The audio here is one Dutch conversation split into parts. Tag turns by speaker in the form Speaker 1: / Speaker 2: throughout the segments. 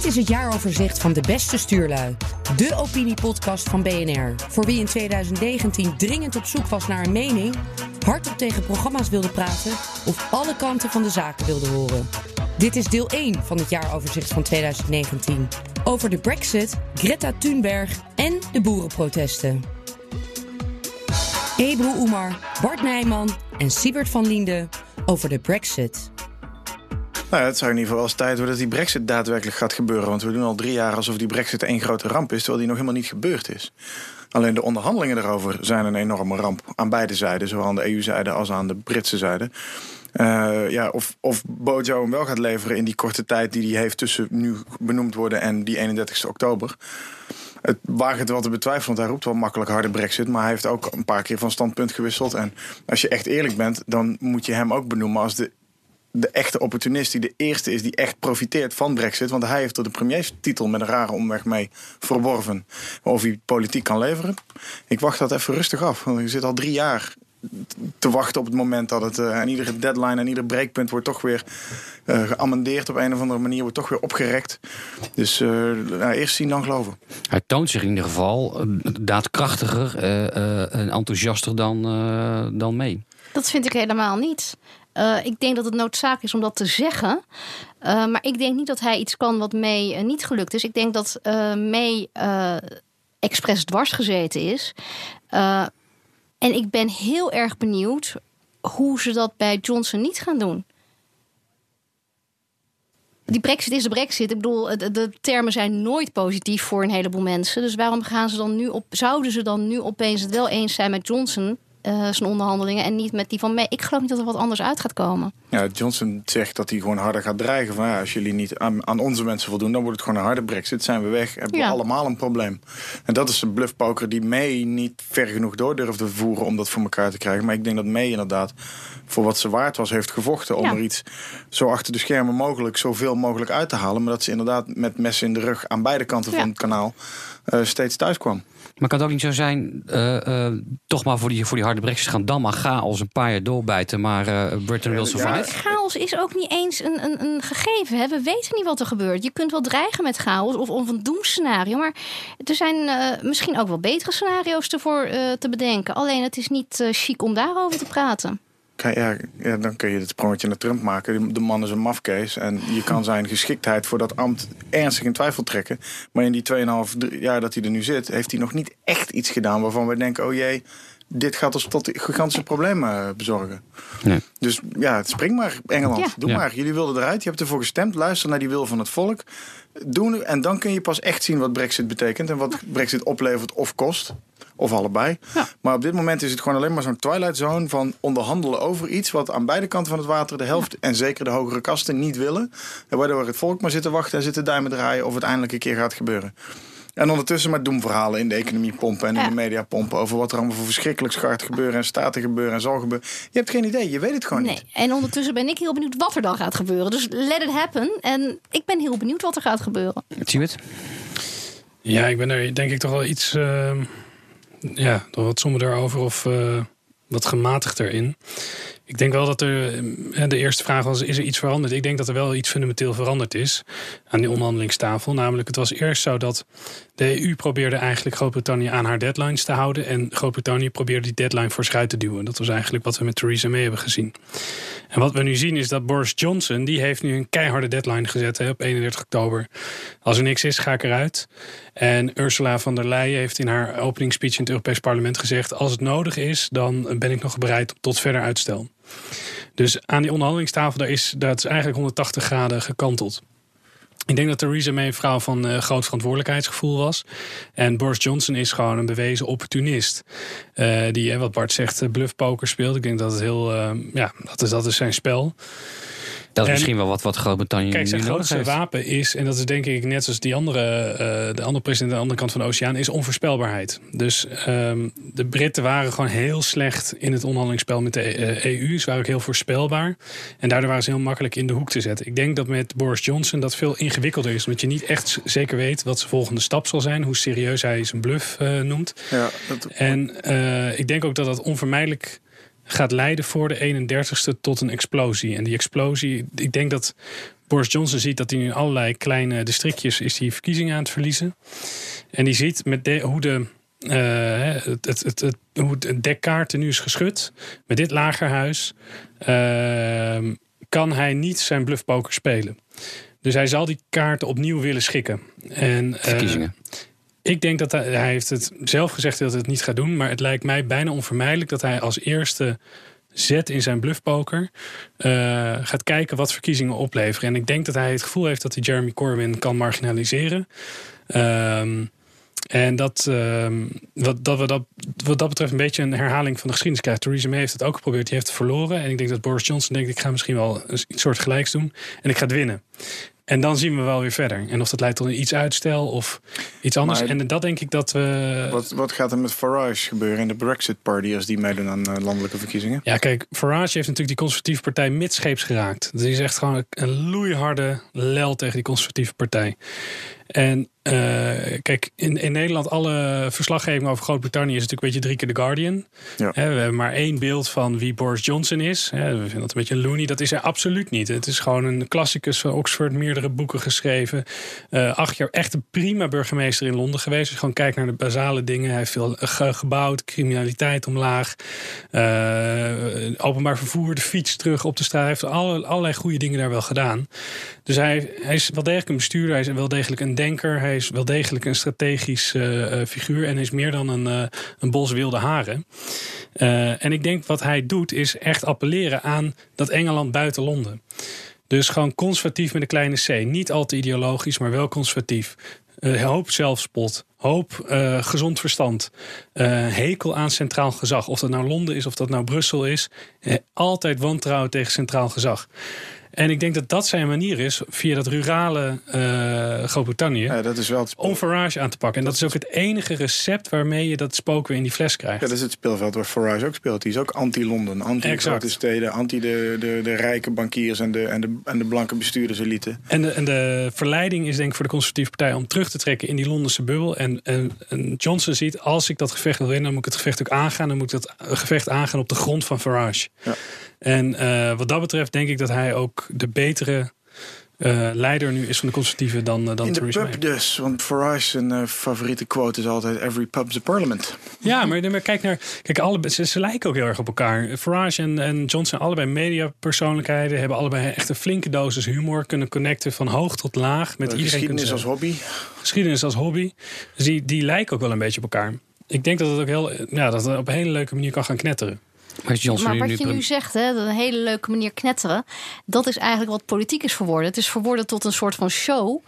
Speaker 1: Dit is het jaaroverzicht van de beste stuurlui. De opiniepodcast van BNR. Voor wie in 2019 dringend op zoek was naar een mening, hardop tegen programma's wilde praten of alle kanten van de zaken wilde horen. Dit is deel 1 van het jaaroverzicht van 2019. Over de Brexit, Greta Thunberg en de boerenprotesten. Ebru Oemar, Bart Nijman en Siebert van Liende over de Brexit.
Speaker 2: Nou, het zou in ieder geval wel eens tijd worden dat die brexit daadwerkelijk gaat gebeuren. Want we doen al drie jaar alsof die brexit één grote ramp is, terwijl die nog helemaal niet gebeurd is. Alleen de onderhandelingen daarover zijn een enorme ramp aan beide zijden, zowel aan de EU-zijde als aan de Britse zijde. Uh, ja, of, of Bojo hem wel gaat leveren in die korte tijd die hij heeft tussen nu benoemd worden en die 31 oktober. Het waagt wel te betwijfelen, want hij roept wel makkelijk harde brexit. Maar hij heeft ook een paar keer van standpunt gewisseld. En als je echt eerlijk bent, dan moet je hem ook benoemen als de de echte opportunist die de eerste is die echt profiteert van Brexit. Want hij heeft er de premierstitel met een rare omweg mee verworven. Of hij politiek kan leveren. Ik wacht dat even rustig af. Want je zit al drie jaar te wachten op het moment dat het uh, aan iedere deadline en ieder breekpunt wordt toch weer uh, geamendeerd op een of andere manier, wordt toch weer opgerekt. Dus uh, nou, eerst zien dan geloven.
Speaker 3: Hij toont zich in ieder geval daadkrachtiger en enthousiaster dan, dan mee.
Speaker 4: Dat vind ik helemaal niet. Uh, ik denk dat het noodzaak is om dat te zeggen. Uh, maar ik denk niet dat hij iets kan wat May uh, niet gelukt is. Ik denk dat May expres dwars gezeten is. en ik ben heel erg benieuwd hoe ze dat bij Johnson niet gaan doen. Die brexit is de brexit. Ik bedoel, de, de, termen zijn nooit positief voor een heleboel mensen. Dus waarom gaan ze dan nu op, zouden ze dan nu opeens het wel eens zijn met Johnson? Uh, zijn onderhandelingen en niet met die van mij. Ik geloof niet dat er wat anders uit gaat komen.
Speaker 2: Ja, Johnson zegt dat hij gewoon harder gaat dreigen. Van, ja, als jullie niet aan, aan, onze mensen voldoen, dan wordt het gewoon een harde brexit. Zijn we weg, hebben we allemaal een probleem. En dat is een bluffpoker die May niet ver genoeg door durfde voeren om dat voor elkaar te krijgen. Maar ik denk dat May inderdaad voor wat ze waard was heeft gevochten om er iets zo achter de schermen mogelijk, zoveel mogelijk uit te halen. Maar dat ze inderdaad met messen in de rug aan beide kanten van het kanaal uh, steeds thuis kwam.
Speaker 3: Maar kan het ook niet zo zijn, uh, uh, toch maar voor die, voor die harde brexit gaan, dan maar chaos een paar jaar doorbijten, maar uh, Britain will survive? Ja,
Speaker 4: chaos is ook niet eens een, een, een gegeven. Hè? We weten niet wat er gebeurt. Je kunt wel dreigen met chaos of, of een doemscenario, maar er zijn misschien ook wel betere scenario's ervoor te bedenken. Alleen het is niet chic om daarover te praten
Speaker 2: ja, ja, dan kun je het sprongetje naar Trump maken. De man is een mafkees en je kan zijn geschiktheid voor dat ambt ernstig in twijfel trekken. Maar in die 2,5 jaar dat hij er nu zit, heeft hij nog niet echt iets gedaan waarvan we denken: oh jee, dit gaat ons tot gigantische problemen bezorgen. Nee. Dus ja, spring maar, Engeland. Doe maar. Jullie wilden eruit. Je hebt ervoor gestemd. Luister naar die wil van het volk. Doen, en dan kun je pas echt zien wat Brexit betekent en wat Brexit oplevert of kost. Of allebei. Maar op dit moment is het gewoon alleen maar zo'n twilight zone van onderhandelen over iets wat aan beide kanten van het water de helft en zeker de hogere kasten niet willen. En waardoor het volk maar zit te wachten en zit te duimen draaien of het eindelijk een keer gaat gebeuren. En ondertussen maar doemverhalen in de economie pompen en in de media pompen over wat er allemaal voor verschrikkelijks gaat gebeuren en staten gebeuren en zal gebeuren. Je hebt geen idee, je weet het gewoon nee. niet.
Speaker 4: En ondertussen ben ik heel benieuwd wat er dan gaat gebeuren. Dus let it happen. En ik ben heel benieuwd wat er gaat gebeuren.
Speaker 3: Zie je het?
Speaker 5: Ja, ik ben er denk ik toch wel iets. Uh ja, toch wat somberder over of uh, wat gematigder in. Ik denk wel dat er. De eerste vraag was: is er iets veranderd? Ik denk dat er wel iets fundamenteel veranderd is aan die onderhandelingstafel. Namelijk, het was eerst zo dat de EU probeerde eigenlijk Groot-Brittannië aan haar deadlines te houden. En Groot-Brittannië probeerde die deadline voor te duwen. Dat was eigenlijk wat we met Theresa May hebben gezien. En wat we nu zien is dat Boris Johnson, die heeft nu een keiharde deadline gezet hè, op 31 oktober. Als er niks is, ga ik eruit. En Ursula von der Leyen heeft in haar openingsspeech in het Europees Parlement gezegd: als het nodig is, dan ben ik nog bereid tot verder uitstel. Dus aan die onderhandelingstafel, daar is, dat eigenlijk 180 graden gekanteld. Ik denk dat Theresa May een vrouw van uh, groot verantwoordelijkheidsgevoel was. En Boris Johnson is gewoon een bewezen opportunist. Uh, die, wat Bart zegt, bluffpoker speelt. Ik denk dat het heel, ja, dat is, dat is zijn spel.
Speaker 3: Dat is misschien wel wat, wat Groot-Brittannië
Speaker 5: Kijk, zijn grootste wapen is, en dat is denk ik net zoals die andere, uh, de andere president aan de andere kant van de oceaan, is onvoorspelbaarheid. Dus um, de Britten waren gewoon heel slecht in het onderhandelingsspel met de EU. Eh, e ze waren ook heel voorspelbaar. En daardoor waren ze heel makkelijk in de hoek te zetten. Ik denk dat met Boris Johnson dat veel ingewikkelder is. Omdat je niet echt zeker weet wat zijn volgende stap zal zijn. Hoe serieus hij zijn bluff uh, noemt. Ja, dat... En uh, ik denk ook dat dat onvermijdelijk gaat leiden voor de 31ste tot een explosie. En die explosie, ik denk dat Boris Johnson ziet dat hij in allerlei kleine districtjes is die verkiezingen aan het verliezen. En die ziet met de, hoe de uh, het, het, het, hoe het dekkaart nu is geschud. Met dit lagerhuis uh, kan hij niet zijn bluffpoker spelen. Dus hij zal die kaarten opnieuw willen schikken. En,
Speaker 3: uh, Verkiezingen.
Speaker 5: Ik denk dat hij, heeft het zelf gezegd dat hij het niet gaat doen. Maar het lijkt mij bijna onvermijdelijk dat hij als eerste zet in zijn bluffpoker. Uh, gaat kijken wat verkiezingen opleveren. En ik denk dat hij het gevoel heeft dat hij Jeremy Corbyn kan marginaliseren. Uh, en dat, uh, wat, dat we dat, wat dat betreft een beetje een herhaling van de geschiedenis krijgen. Theresa May heeft het ook geprobeerd, die heeft het verloren. En ik denk dat Boris Johnson denkt, ik ga misschien wel een soort gelijks doen. En ik ga het winnen. En dan zien we wel weer verder. En of dat leidt tot een iets uitstel of iets anders. en dat denk ik dat we.
Speaker 2: Wat, wat gaat er met Farage gebeuren in de Brexit Party als die meedoen aan uh, landelijke verkiezingen?
Speaker 5: Ja, kijk, Farage heeft natuurlijk die conservatieve partij midscheeps geraakt. Dat is echt gewoon een loeiharde lel tegen die conservatieve partij. En uh, kijk, in, in Nederland, alle verslaggeving over Groot-Brittannië is natuurlijk een beetje drie keer The Guardian.
Speaker 2: Ja.
Speaker 5: we hebben maar één beeld van wie Boris Johnson is. we vinden dat een beetje een loony. Dat is hij absoluut niet. Het is gewoon een klassicus van Oxford, meerdere boeken geschreven. Uh, acht jaar echt een prima burgemeester in Londen geweest. Als je gewoon kijkt naar de basale dingen. Hij heeft veel gebouwd, criminaliteit omlaag. Uh, openbaar vervoer, de fiets terug op de straat. Hij heeft alle, allerlei goede dingen daar wel gedaan. Dus hij, hij is wel degelijk een bestuurder. Hij is wel degelijk een denker. Hij is wel degelijk een strategisch uh, figuur. En is meer dan een, uh, een bos wilde haren. en ik denk wat hij doet is echt appelleren aan dat Engeland buiten Londen. Dus gewoon conservatief met een kleine c. Niet al te ideologisch, maar wel conservatief. hoop zelfspot. Hoop gezond verstand. hekel aan centraal gezag. Of dat nou Londen is of dat nou Brussel is. altijd wantrouwen tegen centraal gezag. En ik denk dat dat zijn manier is, via dat rurale uh, Groot-Brittannië,
Speaker 2: ja, dat is wel
Speaker 5: om Farage aan te pakken. En dat, dat is ook het enige recept waarmee je dat spook weer in die fles krijgt.
Speaker 2: Ja, dat is het speelveld waar Farage ook speelt. Die is ook anti-Londen, anti-grote steden, anti de, de, de rijke bankiers en de, en de, en de blanke bestuurderselite.
Speaker 5: En de, en de verleiding is denk ik voor de conservatieve partij om terug te trekken in die Londense bubbel. En, en, en Johnson ziet, als ik dat gevecht wil winnen, dan moet ik het gevecht ook aangaan. Dan moet ik dat gevecht aangaan op de grond van Farage.
Speaker 2: Ja.
Speaker 5: En uh, wat dat betreft denk ik dat hij ook de betere uh, leider nu is van de conservatieven dan, uh, dan
Speaker 2: In de
Speaker 5: Theresa
Speaker 2: pub
Speaker 5: May.
Speaker 2: dus, want Farage zijn uh, favoriete quote is altijd... every pub's a parliament.
Speaker 5: Ja, maar, maar kijk naar... Kijk, alle, ze, ze, lijken ook heel erg op elkaar. Farage en, en Johnson zijn allebei mediapersoonlijkheden... hebben allebei echt een flinke dosis humor... kunnen connecten van hoog tot laag. Met iedereen
Speaker 2: geschiedenis als hobby.
Speaker 5: Geschiedenis als hobby. Dus die, die lijken ook wel een beetje op elkaar. Ik denk dat het ook heel, ja, dat het op een hele leuke manier kan gaan knetteren.
Speaker 3: Maar,
Speaker 4: wat je nu zegt, hè, dat een hele leuke manier knetteren, dat is eigenlijk wat politiek is verworden. Het is verworden tot een soort van show,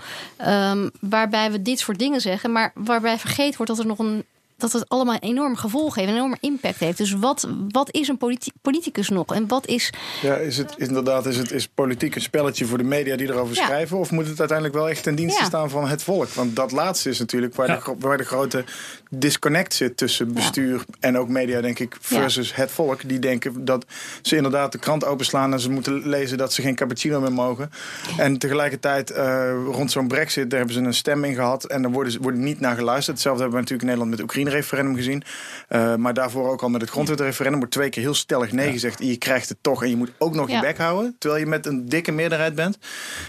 Speaker 4: um, waarbij we dit soort dingen zeggen, maar waarbij vergeten wordt dat er nog een dat het allemaal een enorm gevolg heeft, een enorme impact heeft. Dus wat, wat is een politi politicus nog? En wat is.
Speaker 2: Ja, is het inderdaad, is het is politiek een spelletje voor de media die erover
Speaker 4: Ja.
Speaker 2: schrijven? Of moet het uiteindelijk wel echt ten dienste
Speaker 4: Ja.
Speaker 2: staan van het volk? Want dat laatste is natuurlijk waar,
Speaker 5: Ja.
Speaker 2: de, waar de grote disconnect zit tussen bestuur en ook media, denk ik, versus het volk. Die denken dat ze inderdaad de krant openslaan en ze moeten lezen dat ze geen cappuccino meer mogen. En tegelijkertijd eh, rond zo'n brexit, daar hebben ze een stem in gehad en daar worden, ze- wordt niet naar geluisterd. Hetzelfde hebben we natuurlijk in Nederland met het Oekraïne-referendum gezien. Eh, maar daarvoor ook al met het grondwetreferendum wordt twee keer heel stellig nee gezegd. En je krijgt het toch en je moet ook nog je bek houden, terwijl je met een dikke meerderheid bent.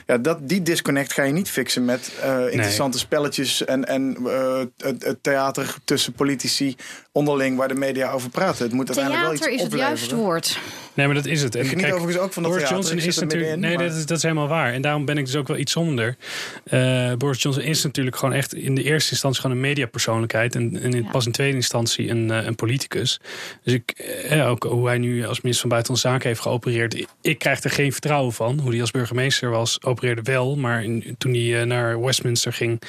Speaker 2: Ja, dat, die disconnect ga je niet fixen met eh, interessante spelletjes en, en eh, het, het theater tussen politici onderling waar de media over praten. Het moet uiteindelijk wel iets
Speaker 4: Theater is het
Speaker 2: opleveren.
Speaker 4: juiste woord.
Speaker 5: Nee, maar dat is het. En
Speaker 2: Ik geniet overigens ook van dat
Speaker 5: Boris
Speaker 2: theater.
Speaker 5: Johnson is natuurlijk. Nee, dat, is, dat is helemaal waar. En daarom ben ik dus ook wel iets zonder. Eh, Boris Johnson is natuurlijk gewoon echt in de eerste instantie gewoon een mediapersoonlijkheid. En, en in,
Speaker 4: Ja.
Speaker 5: pas in tweede instantie een, eh, een politicus. Dus ik, eh, ja, ook hoe hij nu als minister van Buitenlandse Zaken heeft geopereerd. Ik, ik krijg er geen vertrouwen van. Hoe hij als burgemeester was, opereerde wel. Maar in- toen hij naar Westminster ging.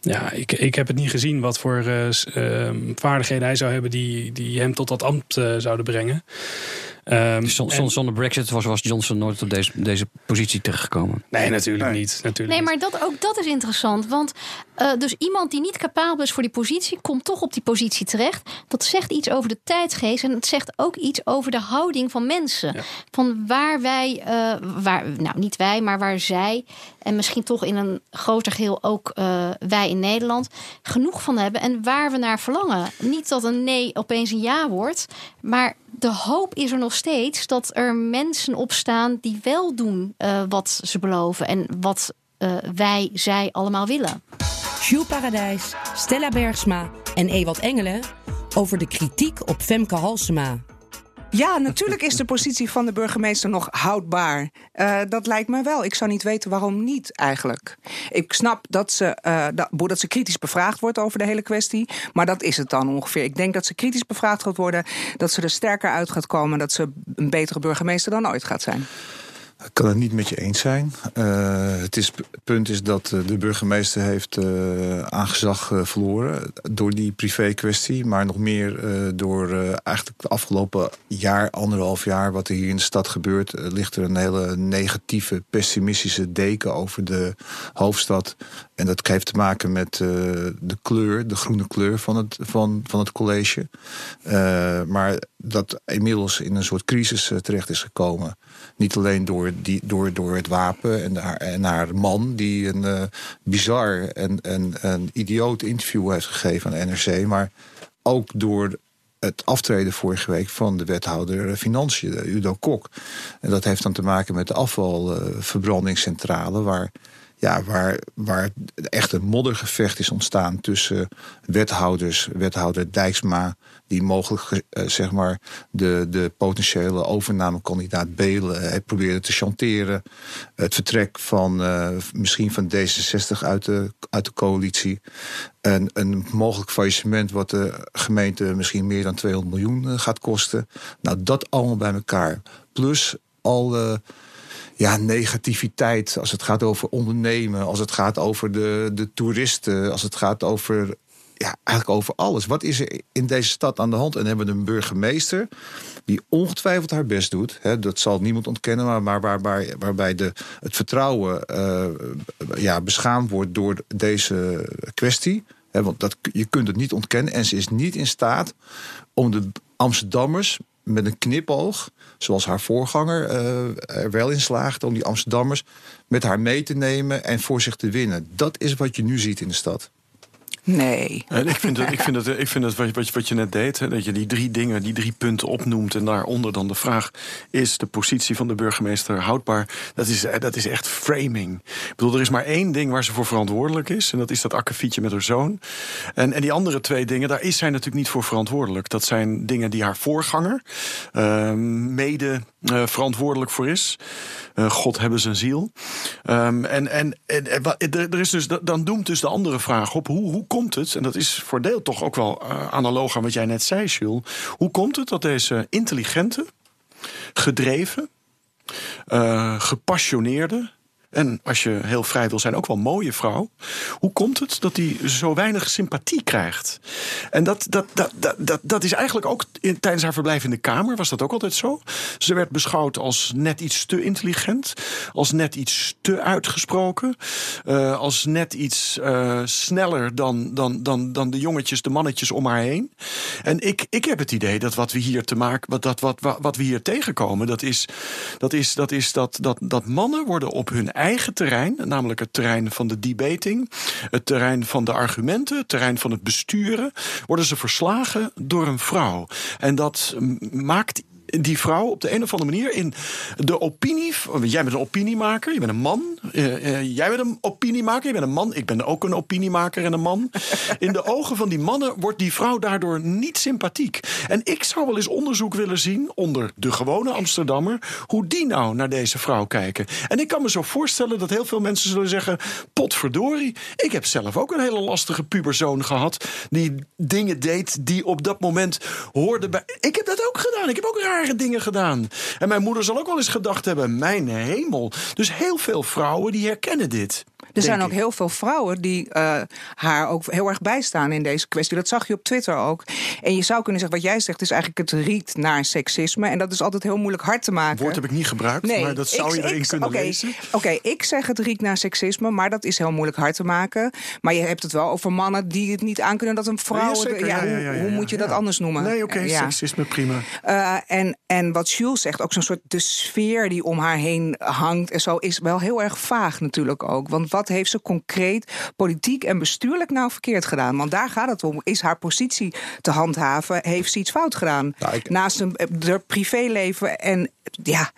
Speaker 5: Ja, ik, ik heb het niet gezien wat voor eh, s- eh, vaardigheden hij zou hebben die, die hem tot dat ambt zouden brengen. Ehm,
Speaker 3: Dus zon-
Speaker 5: en-
Speaker 3: zon- zonder Brexit was, was Johnson nooit op deze, deze positie terechtgekomen.
Speaker 5: Nee, natuurlijk
Speaker 2: Nee.
Speaker 5: niet. Natuurlijk
Speaker 4: Nee, maar dat, ook dat is interessant. Want eh, dus iemand die niet capabel is voor die positie, komt toch op die positie terecht. Dat zegt iets over de tijdsgeest. En het zegt ook iets over de houding van mensen.
Speaker 5: Ja.
Speaker 4: Van waar wij, eh, waar, nou niet wij, maar waar zij. En misschien toch in een groter geheel ook eh, wij in Nederland. genoeg van hebben. En waar we naar verlangen. Niet dat een nee opeens een ja wordt. Maar de hoop is er nog steeds dat er mensen opstaan die wel doen uh, wat ze beloven en wat uh, wij, zij allemaal willen.
Speaker 1: Jules Paradijs, Stella Bergsma en Ewald Engelen over de kritiek op Femke Halsema.
Speaker 6: Ja, natuurlijk is de positie van de burgemeester nog houdbaar. Uh, dat lijkt me wel. Ik zou niet weten waarom niet eigenlijk. Ik snap dat ze, uh, dat, dat, ze kritisch bevraagd wordt over de hele kwestie. Maar dat is het dan ongeveer. Ik denk dat ze kritisch bevraagd gaat worden. Dat ze er sterker uit gaat komen. Dat ze een betere burgemeester dan ooit gaat zijn.
Speaker 7: Ik kan het niet met je eens zijn. Uh, het, is, punt is dat de burgemeester heeft uh, aangezag verloren door die privé-kwestie. Maar nog meer door eigenlijk de afgelopen jaar, anderhalf jaar, wat er hier in de stad gebeurt, ligt er een hele negatieve, pessimistische deken over de hoofdstad. En dat heeft te maken met de kleur, de groene kleur van het, van, van het college. maar dat inmiddels in een soort crisis terecht is gekomen. Niet alleen door, die, door, door het wapen en haar, en haar man, die een uh, bizar en, en een idioot interview heeft gegeven aan NRC, maar ook door het aftreden vorige week van de wethouder Financiën, Udo Kok. En dat heeft dan te maken met de afvalverbrandingscentrale, waar ja, waar, waar echt een moddergevecht is ontstaan tussen wethouders, wethouder Dijksma, die mogelijk eh, zeg maar de, de potentiële overnamekandidaat Belen heeft probeerde te chanteren. Het vertrek van uh, misschien van D66 uit de, uit de coalitie. En een mogelijk faillissement wat de gemeente misschien meer dan 200 miljoen gaat kosten. Nou, dat allemaal bij elkaar. Plus alle ja, negativiteit als het gaat over ondernemen, als het gaat over de, de toeristen, als het gaat over ja, eigenlijk over alles. Wat is er in deze stad aan de hand? En hebben we een burgemeester die ongetwijfeld haar best doet. Hè, dat zal niemand ontkennen, maar, waarbij, waarbij de, het vertrouwen uh, ja, beschaamd wordt door deze kwestie. Hè, want dat, je kunt het niet ontkennen. En ze is niet in staat om de Amsterdammers met een knipoog, zoals haar voorganger uh, er wel in slaagde om die Amsterdammers met haar mee te nemen en voor zich te winnen. Dat is wat je nu ziet in de stad.
Speaker 6: Nee.
Speaker 8: En ik vind het, ik vind het, ik vind het wat, wat, wat je net deed, hè, dat je die drie dingen, die drie punten opnoemt. En daaronder dan de vraag: is de positie van de burgemeester houdbaar? Dat is, dat is echt framing. Ik bedoel, er is maar één ding waar ze voor verantwoordelijk is. En dat is dat akkefietje met haar zoon. En, en die andere twee dingen, daar is zij natuurlijk niet voor verantwoordelijk. Dat zijn dingen die haar voorganger uh, mede uh, verantwoordelijk voor is. Uh, God hebben zijn ziel. Um, en, en, en, er is dus, dan doemt dus de andere vraag op: hoe, hoe komt het, en dat is voor deel toch ook wel uh, analoog aan wat jij net zei, Jules. Hoe komt het dat deze intelligente, gedreven, uh, gepassioneerde, en als je heel vrij wil zijn, ook wel mooie vrouw. Hoe komt het dat hij zo weinig sympathie krijgt? En dat, dat, dat, dat, dat, is eigenlijk ook tijdens haar verblijf in de Kamer was dat ook altijd zo. Ze werd beschouwd als net iets te intelligent, als net iets te uitgesproken, uh, als net iets uh, sneller dan, dan, dan, dan de jongetjes, de mannetjes om haar heen. En ik, ik heb het idee dat wat we hier te maken, wat, dat, wat, wat, wat we hier tegenkomen, dat is dat, is, dat, is dat, dat, dat mannen worden op hun eigen terrein, namelijk het terrein van de debating, het terrein van de argumenten, het terrein van het besturen, worden ze verslagen door een vrouw. En dat maakt die vrouw op de een of andere manier in de opinie. Jij bent een opiniemaker, je bent een man. Uh, uh, jij bent een opiniemaker, je bent een man. Ik ben ook een opiniemaker en een man. In de ogen van die mannen wordt die vrouw daardoor niet sympathiek. En ik zou wel eens onderzoek willen zien onder de gewone Amsterdammer. hoe die nou naar deze vrouw kijken. En ik kan me zo voorstellen dat heel veel mensen zullen zeggen: potverdorie. Ik heb zelf ook een hele lastige puberzoon gehad. die dingen deed die op dat moment hoorden bij. Ik heb dat ook gedaan. Ik heb ook raar dingen gedaan. En mijn moeder zal ook wel eens gedacht hebben: mijn hemel. Dus heel veel vrouwen die herkennen dit.
Speaker 6: Er zijn ook heel veel vrouwen die uh, haar ook heel erg bijstaan in deze kwestie. Dat zag je op Twitter ook. En je zou kunnen zeggen, wat jij zegt, is eigenlijk het riet naar seksisme. En dat is altijd heel moeilijk hard te maken.
Speaker 8: Woord heb ik niet gebruikt, nee, maar dat zou ik, je erin ik, kunnen
Speaker 6: okay,
Speaker 8: lezen.
Speaker 6: Oké, okay, ik zeg het riet naar seksisme, maar dat is heel moeilijk hard te maken. Maar je hebt het wel over mannen die het niet aankunnen dat een vrouw... Ja, ja, ja, ja, hoe, moet je dat anders noemen?
Speaker 8: Nee, oké, okay, seksisme, prima.
Speaker 6: Uh, en, en wat Jules zegt, ook zo'n soort de sfeer die om haar heen hangt en zo... is wel heel erg vaag natuurlijk ook. Want wat wat heeft ze concreet politiek en bestuurlijk nou verkeerd gedaan? Want daar gaat het om. Is haar positie te handhaven? Heeft ze iets fout gedaan?
Speaker 7: Nou, ik-
Speaker 6: Naast een haar privéleven en ja,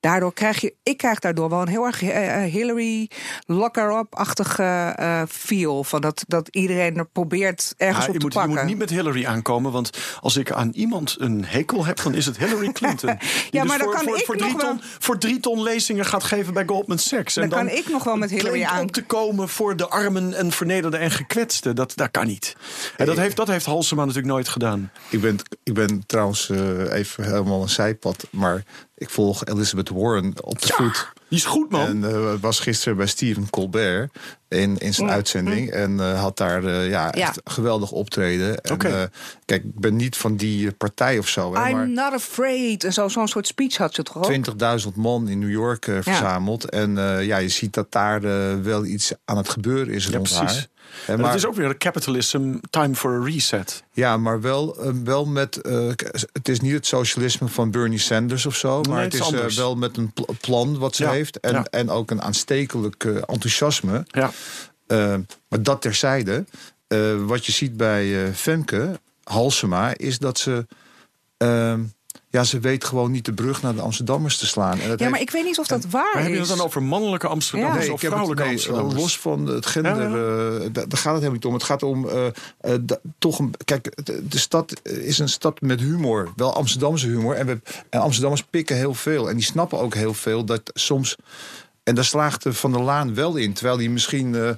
Speaker 6: daardoor krijg je, ik krijg daardoor wel een heel erg eh, eh, Hillary lock-her-up-achtige eh, feel. Van dat, dat iedereen er probeert ergens
Speaker 8: Ja,
Speaker 6: op
Speaker 8: je,
Speaker 6: te
Speaker 8: moet, je
Speaker 6: pakken.
Speaker 8: moet niet met Hillary aankomen, want als ik aan iemand een hekel heb, dan is het Hillary Clinton. Die
Speaker 6: Ja,
Speaker 8: dus
Speaker 6: maar dan
Speaker 8: voor,
Speaker 6: kan
Speaker 8: voor,
Speaker 6: ik
Speaker 8: voor,
Speaker 6: nog
Speaker 8: drie
Speaker 6: wel-
Speaker 8: ton, voor drie ton lezingen gaat geven bij Goldman Sachs. En
Speaker 6: Dan kan ik nog wel met Hillary aan-
Speaker 8: op te komen voor de armen en vernederden en gekwetsten. Dat, dat kan niet. En dat heeft, dat heeft Halsema natuurlijk nooit gedaan.
Speaker 7: Ik ben, ik ben trouwens even helemaal een zijpad, maar ik volg Elizabeth Warren op de voet.
Speaker 8: Die is goed, man.
Speaker 7: En eh, was gisteren bij Stephen Colbert in, in zijn uitzending. En eh, had daar eh, ja,
Speaker 6: Ja.
Speaker 7: echt geweldig optreden. En, kijk, ik ben niet van die partij of zo. Hè, maar
Speaker 6: I'm not afraid. En zo- zo'n soort speech had ze toch ook?
Speaker 7: 20.000 man in New York verzameld. En ja, je ziet dat daar wel iets aan het gebeuren is
Speaker 8: Ja,
Speaker 7: rond haar.
Speaker 8: En
Speaker 7: maar,
Speaker 8: het is ook weer een capitalism, time for a reset.
Speaker 7: Ja, maar wel, eh, wel met. eh, het is niet het socialisme van Bernie Sanders of zo. Maar
Speaker 8: Nee,
Speaker 7: het
Speaker 8: het is
Speaker 7: eh, wel met een pl- plan wat ze
Speaker 8: Ja,
Speaker 7: heeft. En,
Speaker 8: ja.
Speaker 7: en ook een aanstekelijk enthousiasme.
Speaker 8: Ja.
Speaker 7: Maar dat terzijde. wat je ziet bij Femke Halsema is dat ze. ehm, ja, ze weet gewoon niet de brug naar de Amsterdammers te slaan. En dat
Speaker 6: Ja, maar
Speaker 7: heeft-
Speaker 6: ik weet niet of dat waar
Speaker 8: Maar heb je
Speaker 6: is.
Speaker 8: het dan over mannelijke Amsterdammers
Speaker 6: Ja.
Speaker 8: of
Speaker 7: heb het-
Speaker 8: vrouwelijke
Speaker 7: nee,
Speaker 8: Amsterdammers?
Speaker 7: Los van het gender, eh, da- daar gaat het helemaal niet om. Het gaat om eh, eh, toch een. Kijk, de, de stad is een stad met humor. Wel Amsterdamse humor. En, we, en Amsterdammers pikken heel veel. En die snappen ook heel veel dat soms. En daar slaagde Van der Laan wel in. Terwijl hij misschien eh, eh,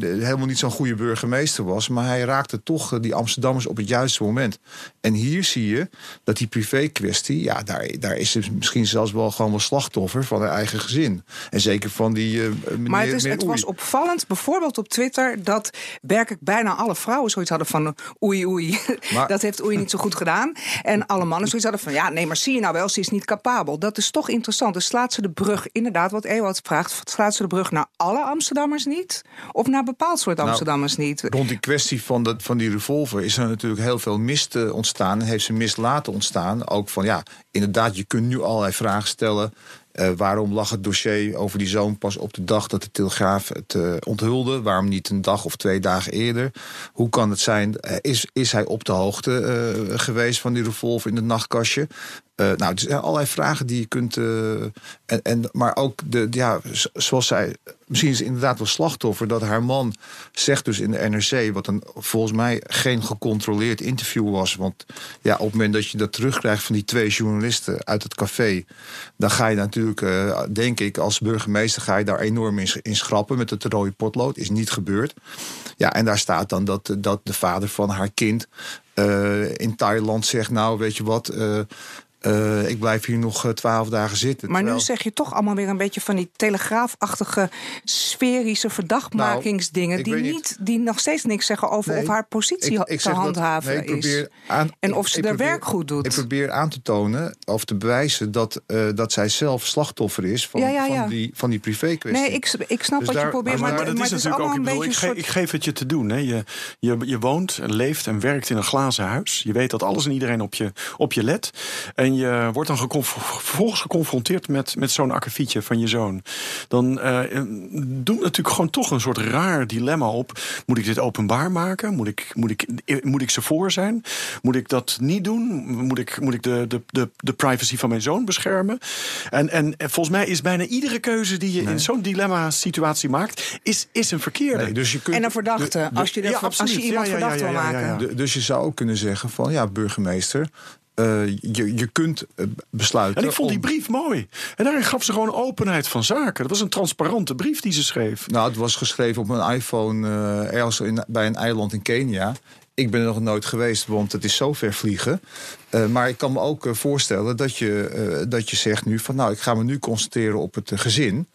Speaker 7: helemaal niet zo'n goede burgemeester was. Maar hij raakte toch eh, die Amsterdammers op het juiste moment. En hier zie je dat die privé-kwestie... ja, daar, daar is ze misschien zelfs wel gewoon wel slachtoffer van haar eigen gezin. En zeker van die meneer,
Speaker 6: Maar het, is, het was opvallend, bijvoorbeeld op Twitter, dat werkelijk bijna alle vrouwen zoiets hadden van oei oei,
Speaker 7: Maar-
Speaker 6: dat heeft oei niet zo goed gedaan. En alle mannen zoiets hadden van ja, nee, maar zie je nou wel, ze is niet capabel. Dat is toch interessant. Dus slaat ze de brug, inderdaad, wat Ewout vraagt, slaat ze de brug naar alle Amsterdammers niet? Of naar bepaald soort
Speaker 7: Nou,
Speaker 6: Amsterdammers niet?
Speaker 7: Rond die kwestie van, dat, van die revolver is er natuurlijk heel veel mist eh, ontstaan. En heeft ze mist laten ontstaan. Ook van ja, inderdaad, je kunt nu allerlei vragen stellen. Eh, waarom lag het dossier over die zoon pas op de dag dat de Telegraaf het eh, onthulde? Waarom niet een dag of twee dagen eerder? Hoe kan het zijn? is, is hij op de hoogte geweest van die revolver in het nachtkastje? Eh, nou, er zijn allerlei vragen die je kunt. eh, en, en, maar ook, de, ja, zoals zij. Misschien is inderdaad wel slachtoffer dat haar man zegt dus in de NRC. wat een volgens mij geen gecontroleerd interview was. Want ja, op het moment dat je dat terugkrijgt van die twee journalisten uit het café. dan ga je natuurlijk, eh, denk ik, als burgemeester. ga je daar enorm in, in schrappen met het rode potlood. Is niet gebeurd. Ja, en daar staat dan dat, dat de vader van haar kind. in Thailand zegt: Nou, weet je wat. Eh, ik blijf hier nog eh, twaalf dagen zitten.
Speaker 6: Maar nu zeg je toch allemaal weer een beetje van die telegraafachtige sferische verdachtmakingsdingen.
Speaker 7: Nou,
Speaker 6: die, niet,
Speaker 7: niet.
Speaker 6: die nog steeds niks zeggen over
Speaker 7: Nee,
Speaker 6: of haar positie
Speaker 7: ik-
Speaker 6: te
Speaker 7: dat-
Speaker 6: handhaven
Speaker 7: nee, ik probeer
Speaker 6: is.
Speaker 7: aan-
Speaker 6: En of ze haar
Speaker 7: probeer-
Speaker 6: werk goed doet.
Speaker 7: Ik probeer aan te tonen of te bewijzen dat, eh, dat zij zelf slachtoffer is van,
Speaker 6: Ja, ja, ja.
Speaker 7: van die, van die privé-kwestie.
Speaker 6: Nee, ik, ik snap
Speaker 7: Dus
Speaker 6: wat je probeert,
Speaker 8: Maar,
Speaker 6: maar,
Speaker 8: maar dat
Speaker 6: maar
Speaker 8: is natuurlijk ook,
Speaker 6: een
Speaker 8: bedoel,
Speaker 6: beetje
Speaker 8: ik, ge-
Speaker 6: soort...
Speaker 8: ik geef het je te doen. Hè. Je, je, je woont en leeft en werkt in een glazen huis. Je weet dat alles en iedereen op je, op je let. En je wordt dan geconf- vervolgens geconfronteerd met, met zo'n akkefietje van je zoon. Dan eh, doet natuurlijk gewoon toch een soort raar dilemma op. Moet ik dit openbaar maken? Moet ik, moet ik, moet ik ze voor zijn? Moet ik dat niet doen? Moet ik, moet ik de, de, de, de privacy van mijn zoon beschermen? En, en, en volgens mij is bijna iedere keuze die je in zo'n dilemma-situatie maakt, is, is een verkeerde.
Speaker 7: Nee, dus je kunt,
Speaker 6: En een verdachte, als je,
Speaker 8: ja,
Speaker 6: als je iemand
Speaker 8: Ja, ja,
Speaker 6: verdacht
Speaker 8: ja,
Speaker 6: wil
Speaker 8: ja, ja,
Speaker 6: maken.
Speaker 8: ja.
Speaker 7: de- dus je zou ook kunnen zeggen van ja, burgemeester. Eh, je, je kunt eh, besluiten.
Speaker 8: En ik vond die brief mooi. En daarin gaf ze gewoon openheid van zaken. Dat was een transparante brief die ze schreef.
Speaker 7: Nou, het was geschreven op een iPhone eh, ergens in, bij een eiland in Kenia. Ik ben er nog nooit geweest, want het is zo ver vliegen. Maar ik kan me ook voorstellen dat je, dat je zegt nu van... nou, ik ga me nu concentreren op het gezin.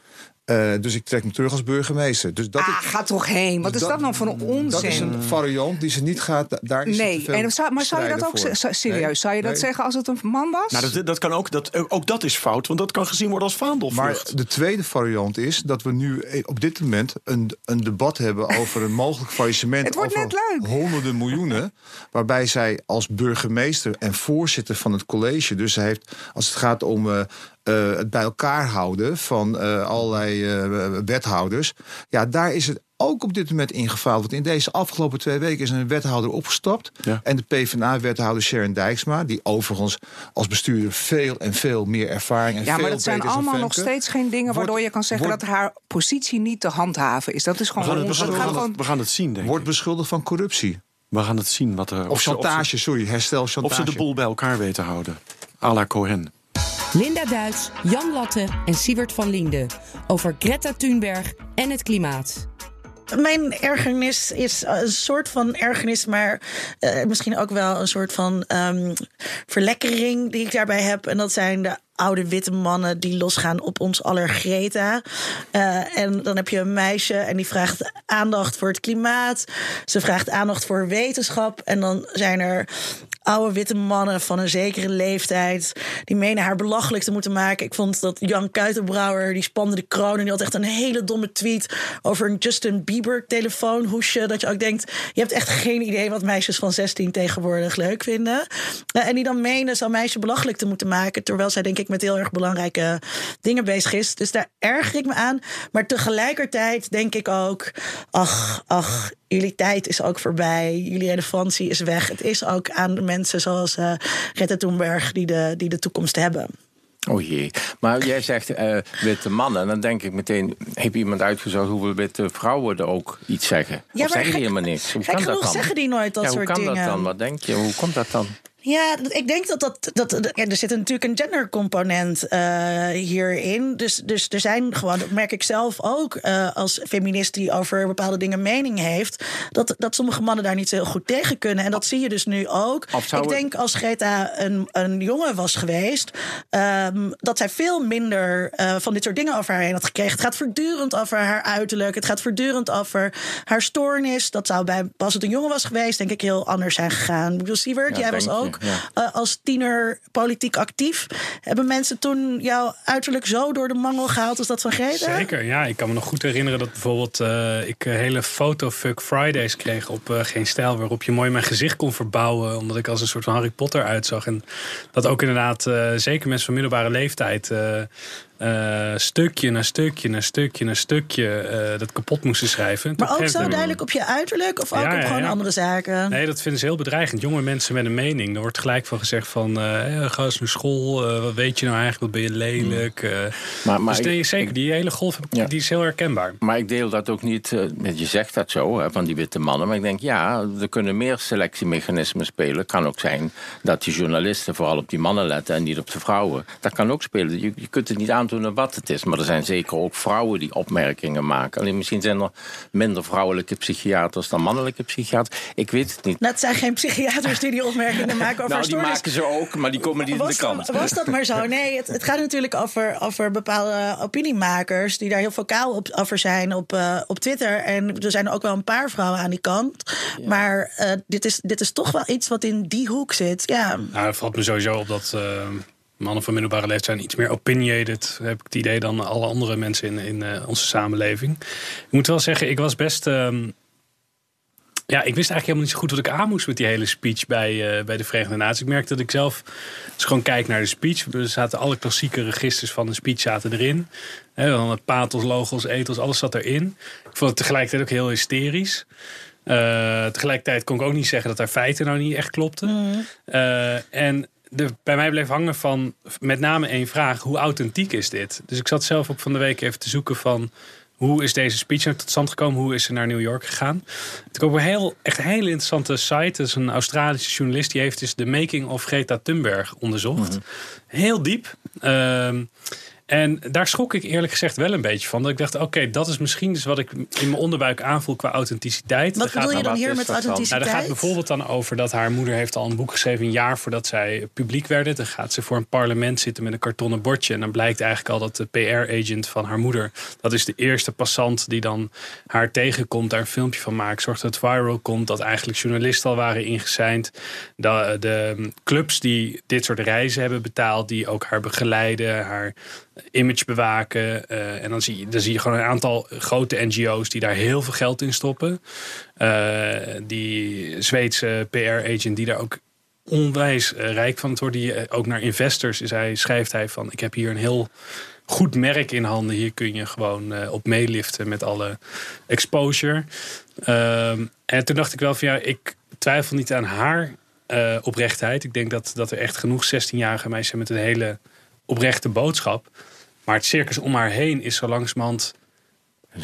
Speaker 7: Eh, dus ik trek me terug als burgemeester. Dus dat,
Speaker 6: Ah,
Speaker 7: is,
Speaker 6: ga toch heen. Wat is dat, nou voor een onzin?
Speaker 7: dat is een variant die ze niet gaat... da- Daar is ze te
Speaker 6: Nee,
Speaker 7: veel
Speaker 6: en zou, maar zou je dat ook
Speaker 7: voor.
Speaker 6: serieus?
Speaker 7: Nee,
Speaker 6: Zou je dat
Speaker 7: nee.
Speaker 6: zeggen als het een man was?
Speaker 8: Nou, dat, dat kan ook, dat, ook dat is fout, want dat kan gezien worden als
Speaker 7: Maar
Speaker 8: vaandelvlucht.
Speaker 7: de tweede variant is dat we nu eh, op dit moment een, een debat hebben over een mogelijk faillissement.
Speaker 6: Het wordt
Speaker 7: over
Speaker 6: net leuk.
Speaker 7: honderden miljoenen. Waarbij zij als burgemeester en voorzitter van het college, dus zij heeft, als het gaat om eh, eh, het bij elkaar houden van eh, allerlei eh, wethouders. Ja, daar is het ook op dit moment ingefaald. Want in deze afgelopen twee weken is een wethouder opgestapt.
Speaker 8: Ja.
Speaker 7: En de PvdA-wethouder Sharon Dijksma, die overigens als bestuurder veel en veel meer ervaring en
Speaker 6: Ja,
Speaker 7: veel
Speaker 6: maar dat zijn allemaal nog steeds geen dingen
Speaker 7: Wordt-
Speaker 6: waardoor je kan zeggen
Speaker 7: wordt-
Speaker 6: dat haar positie niet te handhaven is. Dat is
Speaker 8: We
Speaker 6: gewoon
Speaker 8: gaan, het, we, gaan, we,
Speaker 6: gewoon-
Speaker 8: we gaan het zien, denk
Speaker 7: Wordt
Speaker 8: ik.
Speaker 7: beschuldigd van corruptie.
Speaker 8: We gaan het zien. Wat er,
Speaker 7: Of chantage,
Speaker 8: ze,
Speaker 7: sorry, herstel
Speaker 8: of
Speaker 7: chantage.
Speaker 8: ze de boel bij elkaar weten houden. à la Cohen.
Speaker 1: Linda Duits, Jan Latte en Siebert van Liende. Over Greta Thunberg en het klimaat.
Speaker 9: Mijn ergernis is een soort van ergernis, maar eh, misschien ook wel een soort van ehm, verlekkering die ik daarbij heb. En dat zijn de oude witte mannen die losgaan op ons aller Greta. Eh, en dan heb je een meisje en die vraagt aandacht voor het klimaat. Ze vraagt aandacht voor wetenschap. En dan zijn er oude witte mannen van een zekere leeftijd. die menen haar belachelijk te moeten maken. Ik vond dat Jan Kuitenbrouwer. die spande de kroon. en die had echt een hele domme tweet. over een Justin Bieber telefoonhoesje. Dat je ook denkt. je hebt echt geen idee wat meisjes van 16 tegenwoordig leuk vinden. Eh, en die dan menen zo'n meisje belachelijk te moeten maken. terwijl zij, denk ik, met heel erg belangrijke dingen bezig is. Dus daar erger ik me aan. Maar tegelijkertijd denk ik ook. ach, ach. Jullie tijd is ook voorbij. Jullie relevantie is weg. Het is ook aan de mensen zoals eh Greta Thunberg die de, die de toekomst hebben.
Speaker 10: Oh jee. Maar jij zegt eh, witte mannen. Dan denk ik meteen, heb iemand uitgezocht hoeveel witte vrouwen er ook iets zeggen?
Speaker 9: Ja,
Speaker 10: of
Speaker 9: maar
Speaker 10: zeggen die helemaal niks? Hoe kan dat dan?
Speaker 9: zeggen die nooit dat
Speaker 10: ja,
Speaker 9: soort
Speaker 10: hoe kan
Speaker 9: dingen.
Speaker 10: dat dan? Wat denk je? Hoe komt dat dan?
Speaker 9: Ja, ik denk dat dat. dat ja, er zit natuurlijk een gendercomponent eh hierin. Dus, dus er zijn gewoon, dat merk ik zelf ook eh, als feminist die over bepaalde dingen mening heeft. Dat, dat sommige mannen daar niet zo heel goed tegen kunnen. En dat zie je dus nu ook.
Speaker 10: Zou
Speaker 9: Ik denk als Greta een, een jongen was geweest, ehm, dat zij veel minder eh, van dit soort dingen over haar heen had gekregen. Het gaat voortdurend over haar uiterlijk. Het gaat voortdurend over haar stoornis. Dat zou bij, als het een jongen was geweest, denk ik heel anders zijn gegaan. Ik bedoel, Siewert,
Speaker 10: Ja,
Speaker 9: jij was
Speaker 10: je,
Speaker 9: ook eh, als tiener politiek actief. Hebben mensen toen jouw uiterlijk zo door de mangel gehaald als dat van Greta?
Speaker 5: Zeker, ja. Ik kan me nog goed herinneren dat bijvoorbeeld eh, ik eh, hele fotofuck Fridays kreeg op eh, Geen Stijl. Waarop je mooi mijn gezicht kon verbouwen. Omdat ik als een soort van Harry Potter uitzag. En dat ook inderdaad eh, zeker mensen van middelbare leeftijd... eh, stukje na stukje na stukje na stukje eh, dat kapot moesten schrijven.
Speaker 9: Maar ook zo duidelijk op je uiterlijk of ook op
Speaker 5: ja,
Speaker 9: gewoon
Speaker 5: ja.
Speaker 9: andere zaken?
Speaker 5: Nee, dat vinden ze heel bedreigend. Jonge mensen met een mening. Er wordt gelijk van gezegd van... eh ga eens naar school. eh, wat weet je nou eigenlijk? Wat ben je lelijk? eh.
Speaker 10: Maar, maar
Speaker 5: dus nee, zeker, die hele golf
Speaker 10: Ja.
Speaker 5: die is heel herkenbaar.
Speaker 10: Maar ik deel dat ook niet. je zegt dat zo, hè, van die witte mannen. Maar ik denk, ja, er kunnen meer selectiemechanismen spelen. Het kan ook zijn dat die journalisten vooral op die mannen letten en niet op de vrouwen. Dat kan ook spelen. Je, je kunt het niet aantonen wat het is. Maar er zijn zeker ook vrouwen die opmerkingen maken. Alleen misschien zijn er minder vrouwelijke psychiaters dan mannelijke psychiaters. Ik weet het niet.
Speaker 9: Nou, het zijn geen psychiaters die die opmerkingen maken over
Speaker 10: nou, die
Speaker 9: stoornis.
Speaker 10: maken ze ook, maar die komen niet in de
Speaker 9: dat, was dat maar zo? Nee, het, het gaat natuurlijk over, over bepaalde opiniemakers die daar heel vocaal op, over zijn op, eh, op Twitter. En er zijn ook wel een paar vrouwen aan die kant. Maar eh, dit, is, dit is toch wel iets wat in die hoek zit. Ja.
Speaker 5: Nou, het valt me sowieso op dat eh, mannen van middelbare leeftijd zijn iets meer opinionated, heb ik het idee, dan alle andere mensen in, in eh, onze samenleving. Ik moet wel zeggen, ik was best. ehm, ja, ik wist eigenlijk helemaal niet zo goed wat ik aan moest met die hele speech bij, eh, bij de Verenigde Naties. Ik merkte dat ik zelf dus gewoon kijk naar de speech. Er zaten alle klassieke registers van de speech zaten erin. Hè, dan het pathos, logos, ethos, alles zat erin. Ik vond het tegelijkertijd ook heel hysterisch. Eh, tegelijkertijd kon ik ook niet zeggen dat haar feiten nou niet echt klopten. Eh, en de, bij mij bleef hangen van met name één vraag: hoe authentiek is dit? Dus ik zat zelf ook van de week even te zoeken van. Hoe is deze speech nou tot stand gekomen? Hoe is ze naar New York gegaan? Ik heb ook een heel, echt een hele interessante site. Dat is een Australische journalist. Die heeft dus de making of Greta Thunberg onderzocht. Heel diep. Ehm, en daar schrok ik eerlijk gezegd wel een beetje van. Dat ik dacht, oké, dat is misschien dus wat ik in mijn onderbuik aanvoel qua authenticiteit.
Speaker 9: Wat
Speaker 5: gaat
Speaker 9: bedoel je
Speaker 5: dan
Speaker 9: dan hier met
Speaker 5: nou,
Speaker 9: authenticiteit?
Speaker 5: daar gaat bijvoorbeeld dan over dat haar moeder heeft al een boek geschreven... een jaar voordat zij publiek werden. Dan gaat ze voor een parlement zitten met een kartonnen bordje. En dan blijkt eigenlijk al dat de PR-agent van haar moeder... dat is de eerste passant die dan haar tegenkomt... daar een filmpje van maakt. Zorgt dat het viral komt. Dat eigenlijk journalisten al waren ingeseind. De, de clubs die dit soort reizen hebben betaald... die ook haar begeleiden, haar image bewaken. Eh, en dan zie, je, dan zie je gewoon een aantal grote NGO's die daar heel veel geld in stoppen. Eh, die Zweedse PR-agent die daar ook onwijs eh, rijk van worden. Die, ook naar investors is hij, schrijft hij van... ik heb hier een heel goed merk in handen. Hier kun je gewoon op meeliften met alle exposure. Ehm, en toen dacht ik wel van ja, ik twijfel niet aan haar oprechtheid. Ik denk dat, dat er echt genoeg 16-jarige meisjes zijn met een hele oprechte boodschap. Maar het circus om haar heen is zo langzamerhand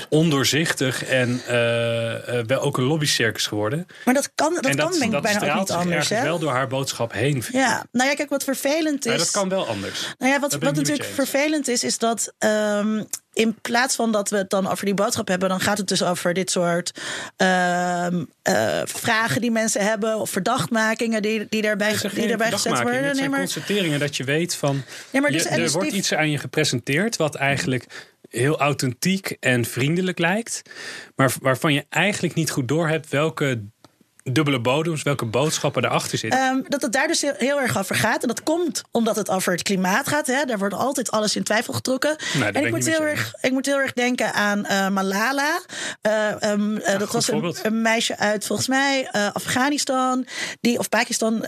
Speaker 5: ondoorzichtig en eh, eh, wel ook een lobbycircus geworden.
Speaker 9: Maar dat kan, dat kan denk ik
Speaker 5: dat
Speaker 9: bijna ook niet anders. Hè?
Speaker 5: wel door haar boodschap heen.
Speaker 9: Ja, nou ja, kijk, wat vervelend is.
Speaker 5: Maar dat kan wel anders.
Speaker 9: Nou ja, wat,
Speaker 5: Dat
Speaker 9: wat natuurlijk vervelend is, is dat ehm, in plaats van dat we het dan over die boodschap hebben, dan gaat het dus over dit soort ehm, eh, vragen die mensen hebben of verdachtmakingen die, die daarbij, die daarbij gezet worden.
Speaker 5: Het zijn
Speaker 9: maar,
Speaker 5: constateringen dat je weet van...
Speaker 9: Ja, maar dus-
Speaker 5: er
Speaker 9: dus
Speaker 5: wordt
Speaker 9: die-
Speaker 5: iets aan je gepresenteerd... wat eigenlijk heel authentiek en vriendelijk lijkt... maar waarvan je eigenlijk niet goed doorhebt... welke dubbele bodems, welke boodschappen erachter zitten.
Speaker 9: Ehm, dat het daar dus heel, heel erg over gaat. En dat komt omdat het over het klimaat gaat. Hè. Daar wordt altijd alles in twijfel getrokken.
Speaker 5: ben
Speaker 9: en
Speaker 5: ik
Speaker 9: moet, heel erg, ik moet heel erg denken aan eh, Malala. Eh, ehm, eh, dat was een, een meisje uit, volgens mij, Afghanistan. Die, of Pakistan,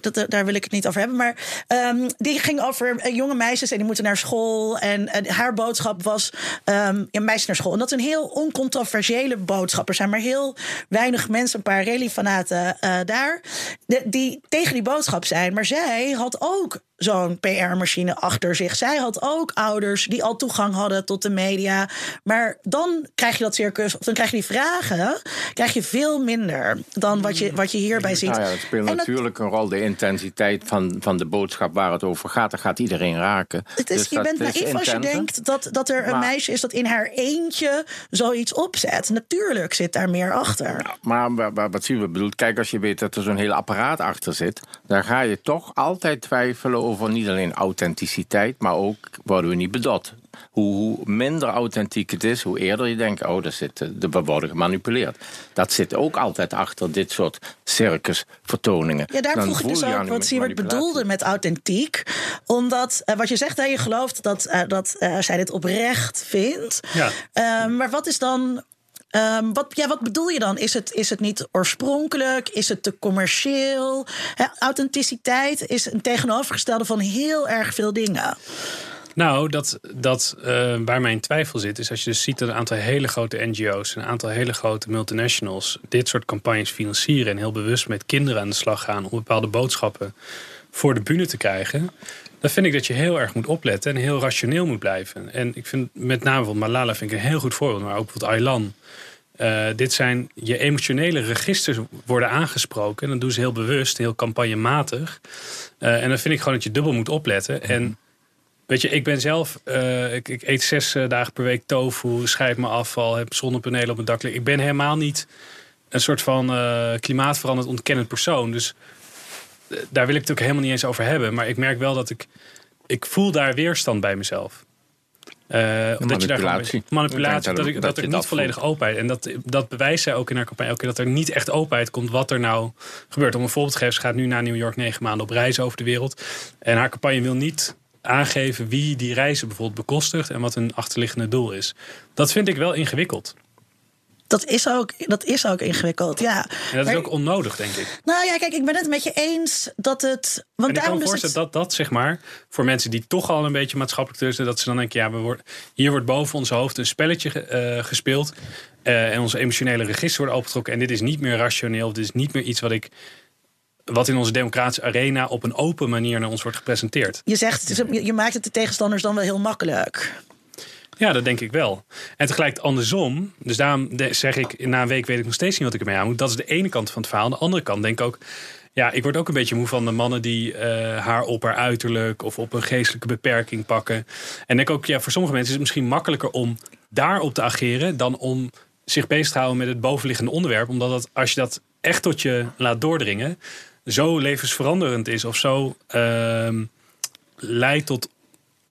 Speaker 9: dat- daar wil ik het niet over hebben. Maar ehm, die ging over jonge meisjes en die moeten naar school. En haar boodschap was ja, meisjes naar school. En dat is een heel oncontroversiële boodschap. Er zijn maar heel weinig mensen, een paar reliefanaten eh daar, die tegen die boodschap zijn. Maar zij had ook zo'n PR-machine achter zich. Zij had ook ouders die al toegang hadden tot de media. Maar dan krijg je dat circus, of dan krijg je die vragen, krijg je veel minder dan wat je, wat je hierbij ziet.
Speaker 10: Nou ja, dat speelt
Speaker 9: En dat-
Speaker 10: natuurlijk een rol. De intensiteit van, van de boodschap waar het over gaat, dat gaat iedereen raken.
Speaker 9: Het is,
Speaker 10: Dus
Speaker 9: je bent naïef als je denkt dat, dat er een
Speaker 10: Maar-
Speaker 9: meisje is dat in haar eentje zoiets opzet. Natuurlijk zit daar meer achter.
Speaker 10: Maar wa- wa- wat zien we bedoelt, kijk, als je weet dat er zo'n heel apparaat achter zit, dan ga je toch altijd twijfelen over niet alleen authenticiteit, maar ook worden we niet bedot. Hoe, hoe minder authentiek het is, hoe eerder je denkt, oh, daar zit, eh, de- we worden gemanipuleerd. Dat zit ook altijd achter dit soort circusvertoningen.
Speaker 9: Ja, daar
Speaker 10: Dan
Speaker 9: vroeg ik dus ook wat
Speaker 10: manipulatie.
Speaker 9: bedoelde met authentiek. Omdat, eh, wat je zegt, hè, je gelooft dat, eh, dat eh, zij dit oprecht vindt.
Speaker 5: Ja.
Speaker 9: Ehm, maar wat is dan... ehm, wat, ja, wat bedoel je dan? Is het, is het niet oorspronkelijk? Is het te commercieel? Authenticiteit is een tegenovergestelde van heel erg veel dingen.
Speaker 5: Nou, dat, dat eh, waar mijn twijfel zit, is als je dus ziet dat een aantal hele grote NGO's, een aantal hele grote multinationals dit soort campagnes financieren en heel bewust met kinderen aan de slag gaan om bepaalde boodschappen voor de bühne te krijgen. Dan vind ik dat je heel erg moet opletten en heel rationeel moet blijven. En ik vind met name van Malala vind ik een heel goed voorbeeld, maar ook bijvoorbeeld Aylan. Eh, dit zijn je emotionele registers worden aangesproken. En dat doen ze heel bewust, heel campagnematig. Eh, en dan vind ik gewoon dat je dubbel moet opletten. En Weet je, ik ben zelf, eh, ik, ik eet zes dagen per week tofu, scheid mijn afval, heb zonnepanelen op mijn dak. Ik ben helemaal niet een soort van klimaatveranderd ontkennend persoon. Dus daar wil ik het ook helemaal niet eens over hebben. Maar ik merk wel dat ik, ik voel daar weerstand bij mezelf. Eh, omdat je daar
Speaker 10: manipulatie.
Speaker 5: manipulatie, dat,
Speaker 10: dat-
Speaker 5: ik,
Speaker 10: dat
Speaker 5: dat
Speaker 10: je
Speaker 5: er
Speaker 10: dat
Speaker 5: niet volledig openheid. En dat, dat bewijst zij ook in haar campagne elke keer dat er niet echt openheid komt wat er nou gebeurt. Om een voorbeeld te geven, ze gaat nu naar New York negen maanden op reis over de wereld. En haar campagne wil niet aangeven wie die reizen bijvoorbeeld bekostigt en wat hun achterliggende doel is. Dat vind ik wel ingewikkeld.
Speaker 9: Dat is ook, dat is ook ingewikkeld, ja.
Speaker 5: En dat is ook onnodig, denk ik.
Speaker 9: Nou ja, kijk, ik ben het met je eens dat het... Want
Speaker 5: en ik kan me
Speaker 9: dus
Speaker 5: voorstellen
Speaker 9: het-
Speaker 5: dat dat, zeg maar, voor mensen die toch al een beetje maatschappelijk tussen, dat ze dan denken, ja, we worden, hier wordt boven ons hoofd een spelletje eh, gespeeld. eh, en onze emotionele registers worden opengetrokken. En dit is niet meer rationeel. Dit is niet meer iets wat ik. Wat in onze democratische arena op een open manier naar ons wordt gepresenteerd.
Speaker 9: Je zegt, je maakt het de tegenstanders dan wel heel makkelijk.
Speaker 5: Ja, dat denk ik wel. En tegelijk andersom. Dus daarom zeg ik, na een week weet ik nog steeds niet wat ik ermee aan moet. Dat is de ene kant van het verhaal. Aan de andere kant denk ik ook. Ja, ik word ook een beetje moe van de mannen die eh, haar op haar uiterlijk of op een geestelijke beperking pakken. En denk ook, ja, voor sommige mensen is het misschien makkelijker om daarop te ageren dan om zich bezig te houden met het bovenliggende onderwerp. Omdat dat, als je dat echt tot je laat doordringen, zo levensveranderend is of zo ehm, leidt tot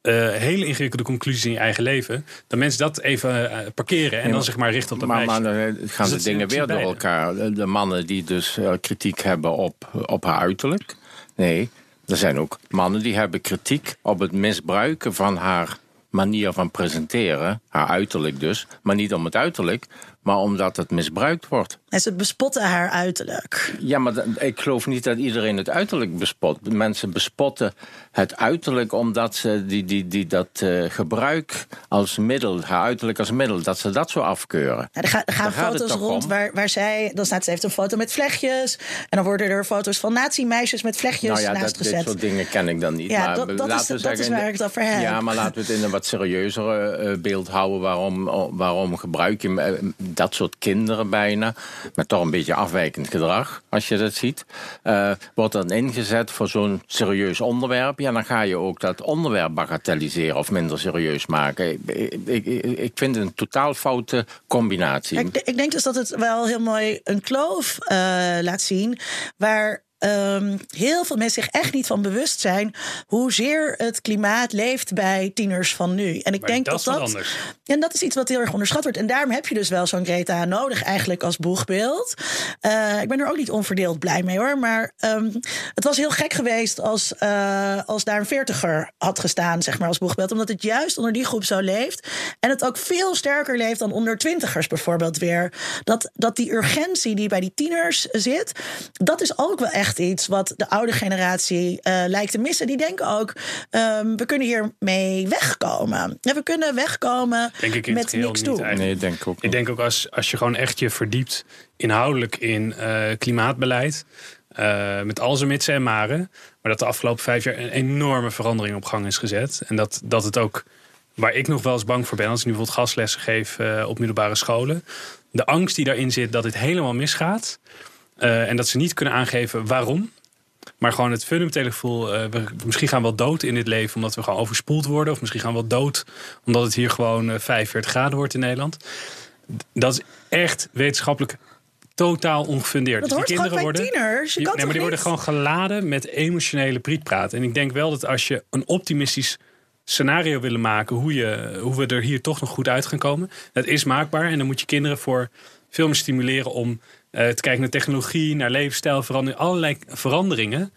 Speaker 5: eh, hele ingewikkelde conclusies in je eigen leven. Dat mensen dat even eh, parkeren en
Speaker 10: Ja,
Speaker 5: dan zich maar richten op dat
Speaker 10: maar,
Speaker 5: meisje.
Speaker 10: maar dan gaan
Speaker 5: Dus
Speaker 10: de
Speaker 5: het
Speaker 10: dingen weer door elkaar. De- De mannen die dus eh, kritiek hebben op, op haar uiterlijk. Nee, er zijn ook mannen die hebben kritiek op het misbruiken van haar manier van presenteren. Haar uiterlijk dus. Maar niet om het uiterlijk, maar omdat het misbruikt wordt.
Speaker 9: En ze bespotten haar uiterlijk.
Speaker 10: Ja, maar ik geloof niet dat iedereen het uiterlijk bespot. Mensen bespotten het uiterlijk omdat ze die, die, die, dat eh, gebruik als middel, haar uiterlijk als middel, dat ze dat zo afkeuren.
Speaker 9: Ja, er, ga- er gaan
Speaker 10: Daar
Speaker 9: foto's rond
Speaker 10: om?
Speaker 9: waar, waar zij... Dan staat ze heeft een foto met vlechtjes. En dan worden er foto's van nazi-meisjes met vlechtjes
Speaker 10: nou ja,
Speaker 9: naast
Speaker 10: dat, dit soort dingen ken ik dan niet.
Speaker 9: Ja,
Speaker 10: maar
Speaker 9: dat- dat
Speaker 10: laten
Speaker 9: is-
Speaker 10: we
Speaker 9: dat
Speaker 10: zeggen,
Speaker 9: is waar ik het over heb.
Speaker 10: Ja, maar laten we het in een wat serieuzere eh, beeld houden. Waarom, waarom gebruik je eh, dat soort kinderen bijna, met toch een beetje afwijkend gedrag, als je dat ziet, wordt dan ingezet voor zo'n serieus onderwerp. Ja, dan ga je ook dat onderwerp bagatelliseren of minder serieus maken. Ik, ik, ik, vind het een totaal foute combinatie.
Speaker 9: Ik, ik denk dus dat het wel heel mooi een kloof eh, laat zien. Waar ehm, heel veel mensen zich echt niet van bewust zijn. hoezeer het klimaat leeft bij tieners van nu. En ik
Speaker 5: Maar
Speaker 9: denk
Speaker 5: dat
Speaker 9: dat. En dat is iets wat heel erg onderschat wordt. En daarom heb je dus wel zo'n Greta nodig, eigenlijk als boegbeeld. Eh, ik ben er ook niet onverdeeld blij mee hoor. Maar ehm, het was heel gek geweest als, eh, als daar een veertiger had gestaan, zeg maar, als boegbeeld. Omdat het juist onder die groep zo leeft. En het ook veel sterker leeft dan onder twintigers bijvoorbeeld weer. Dat, dat die urgentie die bij die tieners zit, dat is ook wel echt iets wat de oude generatie eh, lijkt te missen. Die denken ook, ehm, we kunnen hiermee wegkomen. Ja, we kunnen wegkomen
Speaker 5: Denk ik in het
Speaker 9: met
Speaker 5: geheel
Speaker 9: niks
Speaker 5: niet
Speaker 9: doen.
Speaker 5: eigenlijk.
Speaker 10: Nee, denk ik ook
Speaker 5: Ik denk ook als, als je gewoon echt je verdiept inhoudelijk in eh, klimaatbeleid. eh, met al zijn mitsen en maren. Maar dat de afgelopen vijf jaar een enorme verandering op gang is gezet. En dat, dat het ook, waar ik nog wel eens bang voor ben, als ik nu bijvoorbeeld gastlessen geef op middelbare scholen. De angst die daarin zit dat dit helemaal misgaat. Eh, en dat ze niet kunnen aangeven waarom. Maar gewoon het fundamentele gevoel, eh, we, misschien gaan we wel dood in dit leven omdat we gewoon overspoeld worden. Of misschien gaan we wel dood omdat het hier gewoon eh, 45 graden wordt in Nederland. Dat is echt wetenschappelijk totaal ongefundeerd.
Speaker 9: Dat
Speaker 5: Dus die
Speaker 9: gewoon
Speaker 5: kinderen worden,
Speaker 9: tieners. Je
Speaker 5: die, nee, maar die worden gewoon geladen met emotionele prietpraat. En ik denk wel dat als je een optimistisch scenario willen maken hoe, je, hoe we er hier toch nog goed uit gaan komen, dat is maakbaar. En dan moet je kinderen voor veel meer stimuleren om eh, te kijken naar technologie, naar levensstijl, verandering, allerlei veranderingen.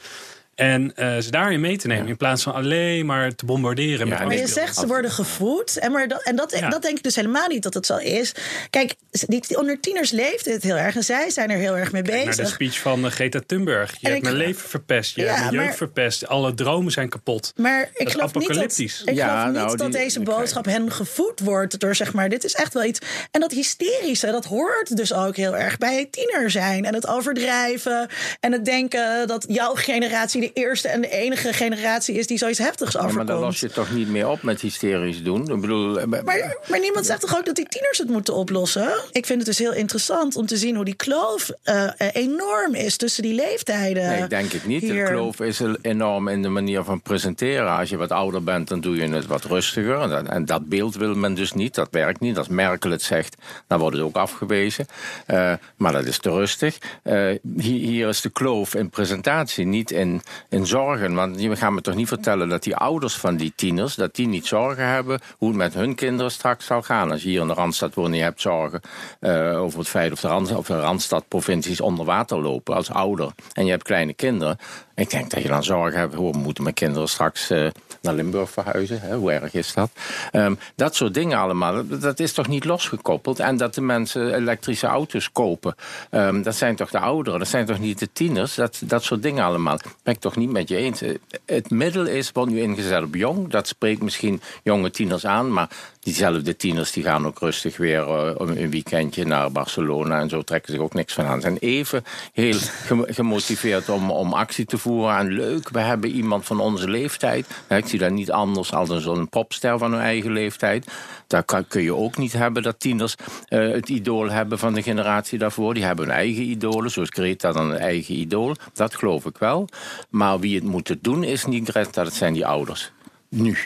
Speaker 5: En eh, ze daarin mee te nemen. In plaats van alleen maar te bombarderen. met
Speaker 9: Maar je zegt ze worden gevoed. En, maar dat, en dat,
Speaker 5: Ja.
Speaker 9: dat denk ik dus helemaal niet dat het zo is. Kijk, die, onder tieners leeft het heel erg. En zij zijn er heel erg mee
Speaker 5: Naar de
Speaker 9: bezig.
Speaker 5: speech van eh, Greta Thunberg. Je
Speaker 9: En
Speaker 5: hebt
Speaker 9: ik-
Speaker 5: mijn leven verpest. Je
Speaker 9: Ja,
Speaker 5: hebt mijn jeugd
Speaker 9: maar-
Speaker 5: verpest. Alle dromen zijn kapot.
Speaker 9: Maar ik
Speaker 5: Dat is
Speaker 9: geloof niet, dat,
Speaker 5: apocalyptisch.
Speaker 9: ik
Speaker 10: Ja,
Speaker 9: geloof niet
Speaker 10: nou,
Speaker 9: dat
Speaker 10: die-
Speaker 9: deze boodschap hen gevoed wordt door zeg maar, dit is echt wel iets. En dat hysterische, dat hoort dus ook heel erg bij tiener zijn. En het overdrijven. En het denken dat jouw generatie de eerste en de enige generatie is die zoiets heftigs
Speaker 10: Ja, maar dan los je toch niet meer op met hysterisch doen. Ik bedoel, eh,
Speaker 9: Maar, maar niemand zegt toch ook dat die tieners het moeten oplossen? Ik vind het dus heel interessant om te zien hoe die kloof eh, eh, enorm is tussen die leeftijden.
Speaker 10: Nee, denk ik niet.
Speaker 9: hier.
Speaker 10: De kloof is enorm in de manier van presenteren. Als je wat ouder bent, dan doe je het wat rustiger. En dat, en dat beeld wil men dus niet. Dat werkt niet. Als Merkel het zegt, dan wordt het ook afgewezen. Eh, maar dat is te rustig. Eh, hier, hier is de kloof in presentatie, niet in, in zorgen. Want je gaat me toch niet vertellen dat die ouders van die tieners... dat die niet zorgen hebben hoe het met hun kinderen straks zal gaan. Als je hier in de Randstad woont en je hebt zorgen... eh, over het feit of de, Rand, of de Randstad-provincies onder water lopen als ouder... en je hebt kleine kinderen... Ik denk dat je dan zorgen hebt, hoe moeten mijn kinderen straks eh, naar Limburg verhuizen? Hè? Hoe erg is dat? Ehm, dat soort dingen allemaal, dat- is toch niet losgekoppeld? En dat de mensen elektrische auto's kopen, ehm, dat zijn toch de ouderen, dat zijn toch niet de tieners? Dat, dat soort dingen allemaal. Toch niet met je eens. Eh, Het middel is, wordt nu ingezet op jong. Dat spreekt misschien jonge tieners aan, maar diezelfde tieners die gaan ook rustig weer eh, een weekendje naar Barcelona en zo trekken zich ook niks van aan. Ze zijn even heel gem- gemotiveerd om, om actie te voeren. En leuk, we hebben iemand van onze leeftijd. Ja, Ik zie dat niet anders een zo'n popster van hun eigen leeftijd. Daar kun je ook niet hebben dat tieners eh, het idool hebben van de generatie daarvoor. Die hebben hun eigen idolen, zoals Greta dan een eigen idool. Dat geloof ik wel. Maar wie het moet doen is niet Greta, dat zijn die ouders. Nu.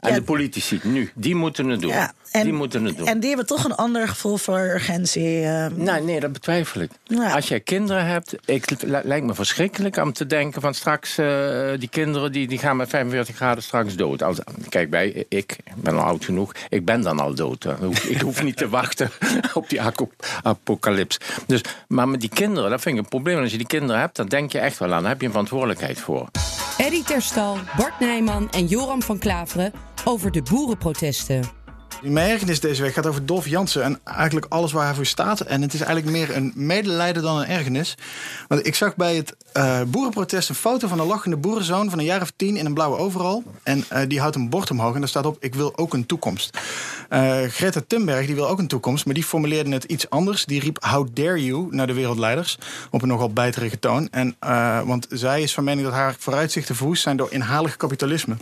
Speaker 10: En
Speaker 9: Ja.
Speaker 10: de politici, nu. Die moeten het doen.
Speaker 9: Ja, en,
Speaker 10: die moeten het doen.
Speaker 9: en die hebben toch een ander gevoel voor urgentie. eh.
Speaker 10: Nee, nee, dat betwijfel ik.
Speaker 9: Ja.
Speaker 10: Als jij kinderen hebt, ik, lijkt me verschrikkelijk om te denken van straks eh, die kinderen die, die gaan met 45 graden straks dood. Als, kijk bij, ik ben al oud genoeg, ik ben dan al dood. Ik hoef niet te wachten op die apocalyps. Dus, maar met die kinderen, dat vind ik een probleem. En als je die kinderen hebt, dan denk je echt wel aan, daar heb je een verantwoordelijkheid voor.
Speaker 1: Eddie Terstal, Bart Nijman en Joram van Klaveren over de boerenprotesten.
Speaker 2: Mijn ergernis deze week gaat over Dolf Jansen en eigenlijk alles waar hij voor staat. En het is eigenlijk meer een medelijden dan een ergernis. Want ik zag bij het eh, boerenprotest een foto van een lachende boerenzoon van een jaar of tien in een blauwe overal. En eh, die houdt een bord omhoog en daar staat op: Ik wil ook een toekomst. Eh, Greta Thunberg die wil ook een toekomst, maar die formuleerde het iets anders. Die riep: How dare you naar de wereldleiders op een nogal bijterige toon. En, want zij is van mening dat haar vooruitzichten verwoest zijn door inhalig kapitalisme.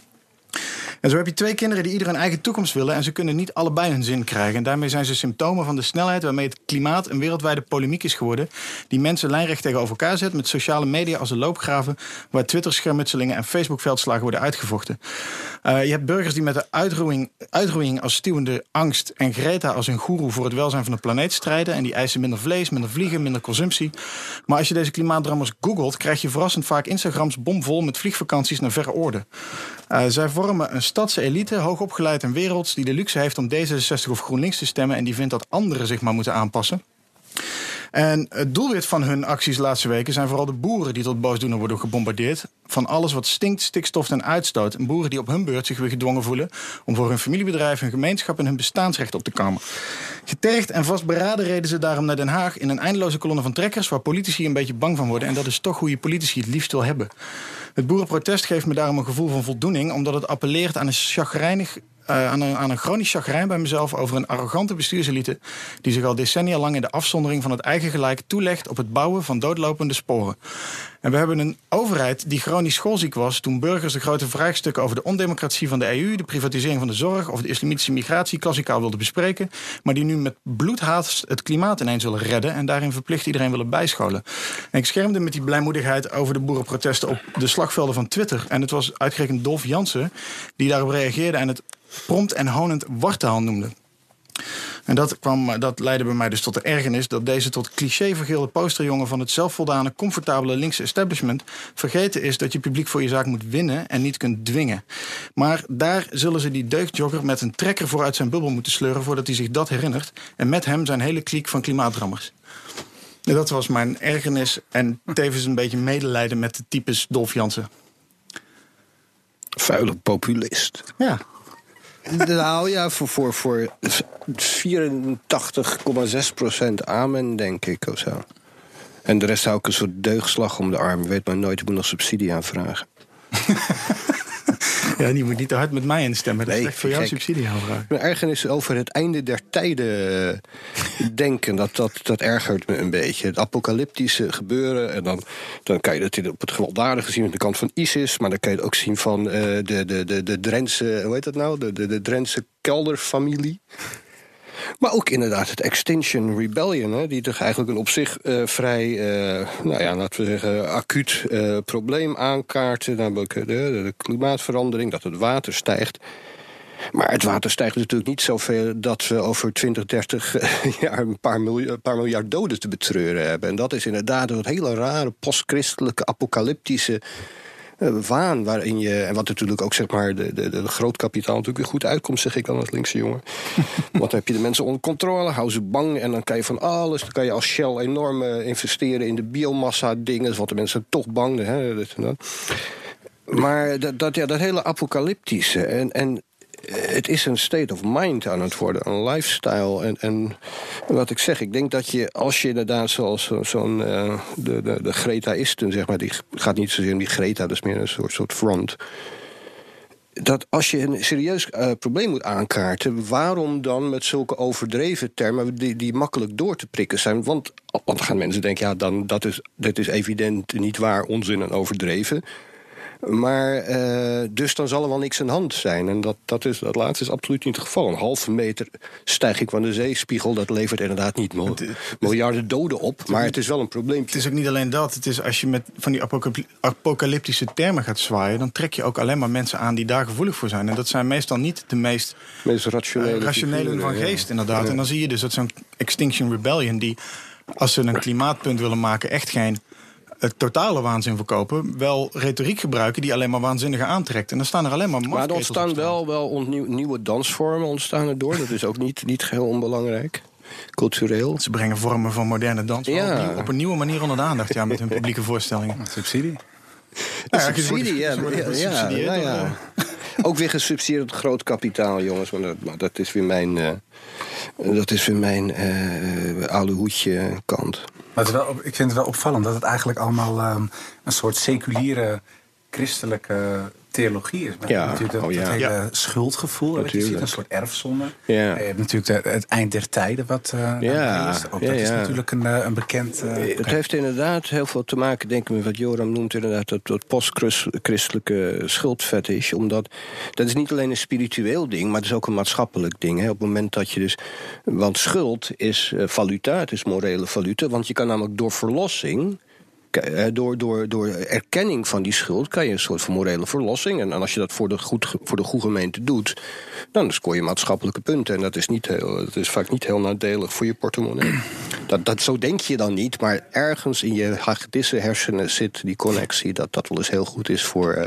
Speaker 2: En zo heb je twee kinderen die ieder hun eigen toekomst willen en ze kunnen niet allebei hun zin krijgen. En daarmee zijn ze symptomen van de snelheid waarmee het klimaat een wereldwijde polemiek is geworden. Die mensen lijnrecht tegenover elkaar zet met sociale media als een loopgraven waar Twitter-schermutselingen en Facebook-veldslagen worden uitgevochten. Uh, je hebt burgers die met de uitroeiing, uitroeiing als stuwende angst en Greta als een goeroe voor het welzijn van de planeet strijden. En die eisen minder vlees, minder vliegen, minder consumptie. Maar als je deze klimaatdrammers googelt, krijg je verrassend vaak Instagrams bomvol met vliegvakanties naar verre oorden. Uh, zij vormen een stadse elite, hoogopgeleid en werelds, die de luxe heeft om D66 of GroenLinks te stemmen en die vindt dat anderen zich maar moeten aanpassen. En het doelwit van hun acties de laatste weken zijn vooral de boeren die tot boosdoener worden gebombardeerd. Van alles wat stinkt, stikstof en uitstoot. En boeren die op hun beurt zich weer gedwongen voelen om voor hun familiebedrijf, hun gemeenschap en hun bestaansrecht op te komen. Getergd en vastberaden reden ze daarom naar Den Haag in een eindeloze kolonne van trekkers waar politici een beetje bang van worden. En dat is toch hoe je politici het liefst wil hebben. Het boerenprotest geeft me daarom een gevoel van voldoening, omdat het appelleert aan een chagrijnig aan, een, aan een chronisch chagrijn bij mezelf over een arrogante bestuurselite die zich al decennia lang in de afzondering van het eigen gelijk toelegt op het bouwen van doodlopende sporen. En we hebben een overheid die chronisch schoolziek was toen burgers de grote vraagstukken over de ondemocratie van de EU, de privatisering van de zorg of de islamitische migratie klassikaal wilden bespreken, maar die nu met bloedhaat het klimaat ineens willen redden en daarin verplicht iedereen willen bijscholen. En ik schermde met die blijmoedigheid over de boerenprotesten op de slagvelden van Twitter. En het was uitgerekend Dolf Jansen die daarop reageerde en het prompt en honend wartaal noemde. En dat, kwam, dat leidde bij mij dus tot de ergernis dat deze tot cliché vergeelde posterjongen van het zelfvoldane, comfortabele linkse establishment vergeten is dat je publiek voor je zaak moet winnen en niet kunt dwingen. Maar daar zullen ze die deugdjogger met een trekker voor uit zijn bubbel moeten sleuren voordat hij zich dat herinnert. En met hem zijn hele kliek van klimaatdrammers. En dat was mijn ergernis en tevens een beetje medelijden met de types Dolf Jansen.
Speaker 11: Vuile populist.
Speaker 2: Ja.
Speaker 11: Nou ja, voor, voor, voor 84,6% amen, denk ik, of zo. En de rest hou ik een soort deugslag om de arm. Weet maar nooit, ik moet nog subsidie aanvragen.
Speaker 2: Ja, die moet niet te hard met mij instemmen. Dat is echt voor jou
Speaker 11: gek.
Speaker 2: subsidie aanvragen.
Speaker 11: Mijn ergernis over het einde der tijden eh, denken, dat, dat, dat ergert me een beetje. Het apocalyptische gebeuren. En dan, dan kan je dat op het gewelddadige zien aan de kant van ISIS. Maar dan kan je het ook zien van eh, de, de, de, de Drentse, hoe heet dat nou? De, de, de Drentse kelderfamilie. Maar ook inderdaad het Extinction Rebellion, hè, die toch eigenlijk een op zich uh, vrij, uh, nou ja, laten we zeggen, acuut uh, probleem aankaarten. Namelijk de, de, klimaatverandering, dat het water stijgt. Maar het water stijgt natuurlijk niet zoveel dat we over 20, 30 jaar een paar miljard, een paar miljard doden te betreuren hebben. En dat is inderdaad een hele rare postchristelijke, apocalyptische waan waarin je. En wat natuurlijk ook zeg maar de, de, de grootkapitaal natuurlijk weer goed uitkomt, zeg ik dan als linkse jongen. Want dan heb je de mensen onder controle, hou ze bang en dan kan je van alles. Dan kan je als Shell enorm uh, investeren in de biomassa dingen, wat de mensen toch bang. Hè, dit en dat. Maar dat, dat, ja, dat hele apocalyptische. En, en het is een state of mind aan het worden, een lifestyle. En, en wat ik zeg, ik denk dat je, als je inderdaad zoals zo'n uh, de, de, de Gretaïsten, zeg maar, die gaat niet zozeer om die Greta, dat is meer een soort, soort front. Dat als je een serieus uh, probleem moet aankaarten, waarom dan met zulke overdreven termen die, die makkelijk door te prikken zijn? Want, want dan gaan mensen denken, ja, dan, dat, is, dat is evident niet waar, onzin en overdreven. Maar uh, dus dan zal er wel niks aan de hand zijn. En dat, dat, is, dat laatste is absoluut niet het geval. Een halve meter stijg ik van de zeespiegel. Dat levert inderdaad niet mil miljarden doden op. Maar het is wel een probleem.
Speaker 2: Het is ook niet alleen dat. Het is als je met van die apocalyptische termen gaat zwaaien... dan trek je ook alleen maar mensen aan die daar gevoelig voor zijn. En dat zijn meestal niet de meest,
Speaker 11: meest rationele,
Speaker 2: uh, rationele van geest, ja. inderdaad. Ja. En dan zie je dus dat zo'n Extinction Rebellion... die als ze een klimaatpunt willen maken... echt geen het totale waanzin verkopen, wel retoriek gebruiken die alleen maar waanzinnige aantrekt. En dan staan er alleen maar
Speaker 11: Maar er ontstaan wel, wel nieuwe dansvormen ontstaan erdoor. Dat is ook niet, niet geheel onbelangrijk. Cultureel.
Speaker 2: Ze brengen vormen van moderne dans ja. op, op, een nieuwe manier onder de aandacht ja, met hun publieke voorstellingen.
Speaker 8: Subsidie.
Speaker 11: Ja, subsidie, ja. ja, ja, ja. Ook weer gesubsidieerd door groot kapitaal, jongens. Maar dat, maar dat is weer mijn, eh, dat is weer mijn eh, oude hoedje kant.
Speaker 12: Maar het wel, ik vind het wel opvallend dat het eigenlijk allemaal ehm, een soort seculiere christelijke theologie is. Met
Speaker 11: Ja,
Speaker 12: natuurlijk dat,
Speaker 11: oh ja.
Speaker 12: dat hele
Speaker 11: Ja.
Speaker 12: schuldgevoel. Je ziet een soort erfzonde.
Speaker 11: Ja.
Speaker 12: Je hebt natuurlijk de- het eind der tijden wat eh
Speaker 11: Ja,
Speaker 12: is. Ook dat is natuurlijk een, eh, een bekend... eh,
Speaker 11: Het heeft inderdaad heel veel te maken, denk ik, met wat Joram noemt, inderdaad, dat, dat postchristelijke schuldfetish. Omdat dat is niet alleen een spiritueel ding, maar het is ook een maatschappelijk ding. Hè. Op het moment dat je dus. Want schuld is eh, valuta, het is morele valuta. Want je kan namelijk door verlossing. Eh, Door, door, door erkenning van die schuld kan je een soort van morele verlossing. En als je dat voor de, goed, voor de goede gemeente doet, dan scoor je maatschappelijke punten. En dat is, niet heel, dat is vaak niet heel nadelig voor je portemonnee. Dat, dat, zo denk je dan niet, maar ergens in je hagedisse hersenen zit die connectie. Dat dat wel eens heel goed is voor, eh,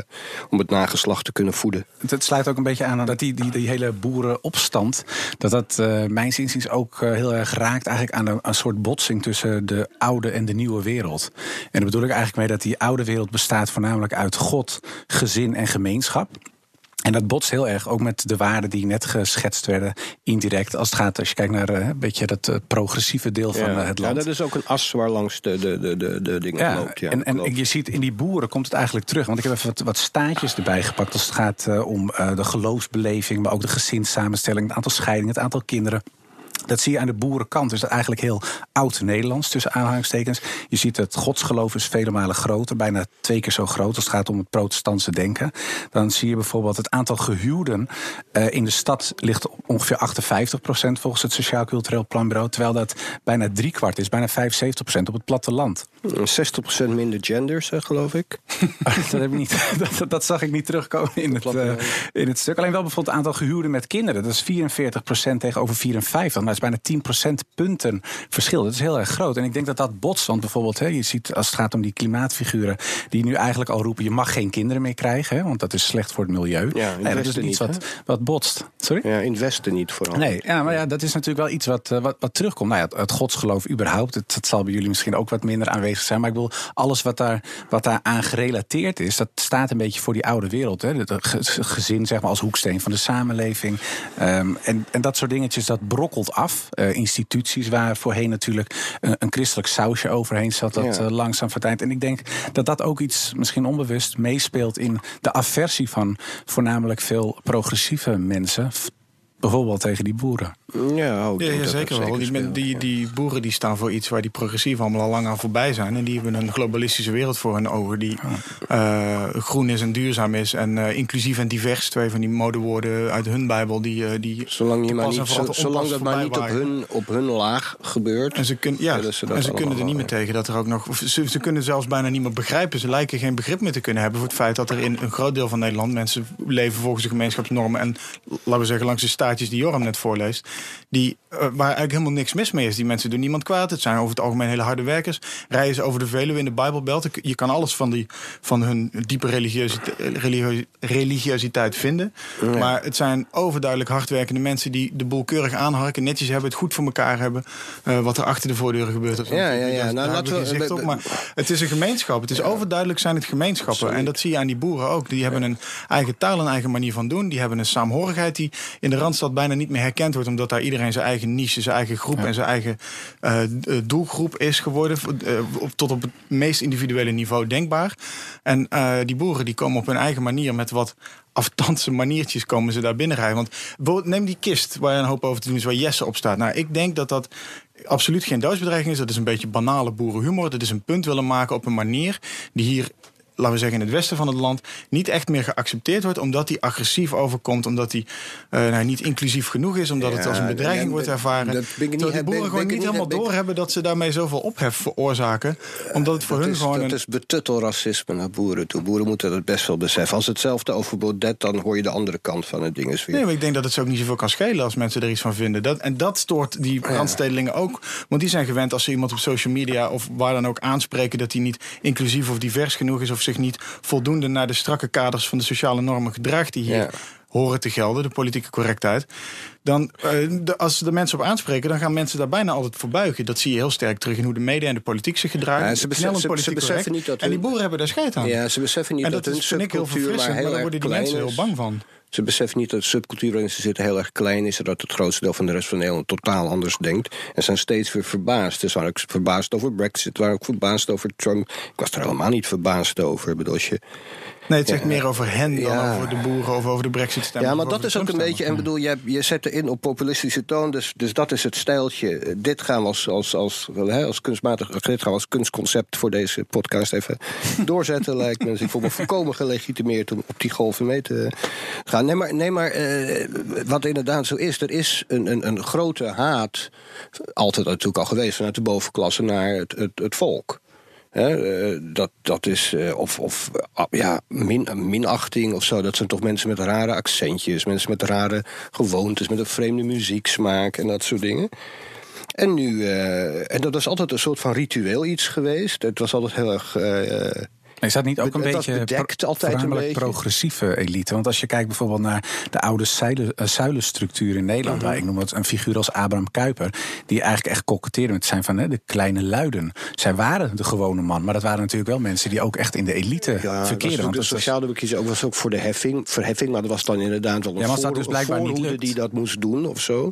Speaker 11: om het nageslacht te kunnen voeden.
Speaker 12: Het, sluit ook een beetje aan dat die, die, die hele boerenopstand... dat dat uh, mijns inziens ook heel erg raakt eigenlijk aan een, een, soort botsing... tussen de oude en de nieuwe wereld. En daar bedoel ik eigenlijk mee dat die oude wereld bestaat voornamelijk uit God, gezin en gemeenschap... En dat botst heel erg ook met de waarden die net geschetst werden, indirect. Als het gaat, als je kijkt naar uh, een beetje dat uh, progressieve deel van
Speaker 11: ja.
Speaker 12: uh, het land.
Speaker 11: Ja, dat is ook een as waar langs de, de, de, de, dingen
Speaker 12: ja,
Speaker 11: loopt. Ja,
Speaker 12: en en je ziet in die boeren komt het eigenlijk terug. Want ik heb even wat, wat staatjes erbij gepakt als het gaat om de geloofsbeleving, maar ook de gezinssamenstelling, het aantal scheidingen, het aantal kinderen. Dat zie je aan de boerenkant. Dus dat eigenlijk heel oud-Nederlands, tussen aanhalingstekens. Je ziet dat godsgeloof is vele malen groter. Bijna twee keer zo groot als het gaat om het protestantse denken. Dan zie je bijvoorbeeld het aantal gehuwden uh, in de stad ligt op ongeveer 58 procent volgens het Sociaal Cultureel Planbureau. Terwijl dat bijna driekwart is, bijna 75 procent op het platteland.
Speaker 11: 60 procent minder genders, hè, geloof ik.
Speaker 12: dat, heb ik niet, dat, dat, zag ik niet terugkomen in het, uh, in het stuk. Alleen wel bijvoorbeeld het aantal gehuwden met kinderen. Dat is 44 procent tegenover 54. Is bijna 10 procentpunten verschil. Dat is heel erg groot. En ik denk dat dat botst. Want bijvoorbeeld, hè, je ziet als het gaat om die klimaatfiguren... die nu eigenlijk al roepen, je mag geen kinderen meer krijgen. Hè, want dat is slecht voor het milieu.
Speaker 11: Ja,
Speaker 12: nee, dat is iets
Speaker 11: niet,
Speaker 12: wat, wat botst. Sorry?
Speaker 11: Ja, in het Westen niet vooral.
Speaker 12: Nee, ja, maar ja, dat is natuurlijk wel iets wat, uh, wat, wat terugkomt. Nou ja, het, het godsgeloof überhaupt, het, dat zal bij jullie misschien ook wat minder aanwezig zijn. Maar ik bedoel, alles wat daar, wat daar aan gerelateerd is... dat staat een beetje voor die oude wereld. Hè. Het gezin, zeg maar, als hoeksteen van de samenleving. Um, en, en dat soort dingetjes, dat brokkelt af. Uh, instituties waar voorheen natuurlijk een, een, christelijk sausje overheen zat... dat ja. uh, langzaam verdwijnt. En ik denk dat dat ook iets, misschien onbewust, meespeelt... in de aversie van voornamelijk veel progressieve mensen... bijvoorbeeld tegen die boeren.
Speaker 11: Ja, ook,
Speaker 2: ja, ja zeker wel. Die, die, die, boeren die staan voor iets waar die progressieven allemaal al lang aan voorbij zijn. En die hebben een globalistische wereld voor hun ogen. Die uh, groen is en duurzaam is. En uh, inclusief en divers. Twee van die modewoorden uit hun Bijbel. Die, uh, die
Speaker 11: zolang je maar niet, zo, zolang dat maar niet op hun, op hun laag gebeurt.
Speaker 2: En ze, kun, ja, ze, en ze kunnen er niet meer tegen dat er ook nog. Ze, ze kunnen zelfs bijna niet meer begrijpen. Ze lijken geen begrip meer te kunnen hebben voor het feit dat er in een groot deel van Nederland mensen leven volgens de gemeenschapsnormen. En laten we zeggen, langs de staartjes die Joram net voorleest. Die, uh, waar eigenlijk helemaal niks mis mee is. Die mensen doen niemand kwaad. Het zijn over het algemeen hele harde werkers. Rijden ze over de Veluwe in de Bijbelbelt. Je kan alles van, die, van hun diepe religiositeit, religio, religiositeit vinden. Ja. Maar het zijn overduidelijk hardwerkende mensen die de boel keurig aanharken. Netjes hebben, het goed voor elkaar hebben. Uh, wat er achter de voordeuren gebeurt. Of
Speaker 11: ja, ja, ja.
Speaker 2: Nou, laten we, op. Maar het is een gemeenschap. Het is ja. overduidelijk zijn het gemeenschappen. Sorry. En dat zie je aan die boeren ook. Die hebben een eigen taal, een eigen manier van doen. Die hebben een saamhorigheid die in de Randstad bijna niet meer herkend wordt. Omdat daar iedereen zijn eigen niche, zijn eigen groep ja. en zijn eigen uh, doelgroep is geworden. Uh, tot op het meest individuele niveau denkbaar. En uh, die boeren die komen op hun eigen manier met wat aftandse maniertjes komen ze daar binnenrijden. Want neem die kist waar je een hoop over te doen is, waar Jesse op staat. Nou, ik denk dat dat absoluut geen doodsbedreiging is. Dat is een beetje banale boerenhumor. Dat is een punt willen maken op een manier die hier laten we zeggen in het westen van het land, niet echt meer geaccepteerd wordt. Omdat die agressief overkomt, omdat die uh, nou, niet inclusief genoeg is, omdat ja, het als een bedreiging wordt ervaren. Dat ben die boeren ben, gewoon ben niet helemaal doorhebben dat ze daarmee zoveel ophef veroorzaken. Omdat het voor hun
Speaker 11: is,
Speaker 2: gewoon.
Speaker 11: Dat
Speaker 2: een...
Speaker 11: is betuttelracisme naar boeren toe. Boeren moeten dat best wel beseffen. Als hetzelfde over Baudet, dan hoor je de andere kant van het ding eens weer.
Speaker 2: Nee, maar ik denk dat het ook niet zoveel kan schelen als mensen er iets van vinden. Dat, en dat stoort die randstedelingen ook. Want die zijn gewend als ze iemand op social media of waar dan ook aanspreken dat hij niet inclusief of divers genoeg is of zich niet voldoende naar de strakke kaders van de sociale normen gedraagt die hier ja. horen te gelden, de politieke correctheid. Dan, de, als de mensen op aanspreken, dan gaan mensen daar bijna altijd voor buigen. Dat zie je heel sterk terug in hoe de media en de politiek zich gedragen.
Speaker 11: Ja, ze, besef, ze, ze beseffen niet dat
Speaker 2: En die boeren hebben daar scheid aan.
Speaker 11: Ja, ze beseffen niet
Speaker 2: en
Speaker 11: dat,
Speaker 2: dat
Speaker 11: hun
Speaker 2: vind ik heel
Speaker 11: maar
Speaker 2: verfrissend,
Speaker 11: heel
Speaker 2: maar daar worden die mensen
Speaker 11: is.
Speaker 2: heel bang van.
Speaker 11: Ze beseffen niet dat de subcultuur waarin ze zitten heel erg klein is... en dat het grootste deel van de rest van Nederland totaal anders denkt. En zijn steeds weer verbaasd. Dus waren ook verbaasd over Brexit, waren ook verbaasd over Trump. Ik was er helemaal niet verbaasd over. Ik bedoel, als je,
Speaker 2: Nee, het zegt meer over hen dan
Speaker 11: Ja.
Speaker 2: over de boeren of over de brexit stemmen.
Speaker 11: Ja, maar dat is ook een beetje. En bedoel, je, je zet erin op populistische toon. Dus, dus dat is het stijltje. Eh, Dit gaan we als, als, als, hè, als kunstmatig. Dit gaan we als kunstconcept voor deze podcast even doorzetten. lijkt me. Dus ik voel me volkomen gelegitimeerd om op die golven mee te gaan. Nee, maar, nee, maar eh, wat inderdaad zo is. Er is een, een, een grote haat. Altijd natuurlijk al geweest vanuit de bovenklasse naar het, het, het volk. Eh, dat, dat is, eh, of, of ah, ja, min, minachting of zo. Dat zijn toch mensen met rare accentjes, mensen met rare gewoontes, met een vreemde muzieksmaak en dat soort dingen. En nu, eh, en dat was altijd een soort van ritueel iets geweest. Het was altijd heel erg.
Speaker 12: Is dat niet ook een
Speaker 11: was
Speaker 12: beetje
Speaker 11: bedekt altijd een
Speaker 12: voornamelijk
Speaker 11: beetje.
Speaker 12: progressieve elite? Want als je kijkt bijvoorbeeld naar de oude zuilen, eh, zuilenstructuur in Nederland,
Speaker 11: Mhm.
Speaker 12: waar ik noem het een figuur als Abraham Kuyper, die eigenlijk echt koketteerde met zijn van hè, de kleine luiden. Zij waren de gewone man, maar dat waren natuurlijk wel mensen die ook echt in de elite
Speaker 11: ja, dat
Speaker 12: verkeerden.
Speaker 11: ook de
Speaker 12: dat
Speaker 11: sociaaldemocratie ook was ook voor de heffing, verheffing, maar dat was dan inderdaad wel een
Speaker 12: Ja, maar als dat
Speaker 11: voor-
Speaker 12: dus blijkbaar niet
Speaker 11: voorhoede
Speaker 12: lukt.
Speaker 11: die dat moest doen of zo.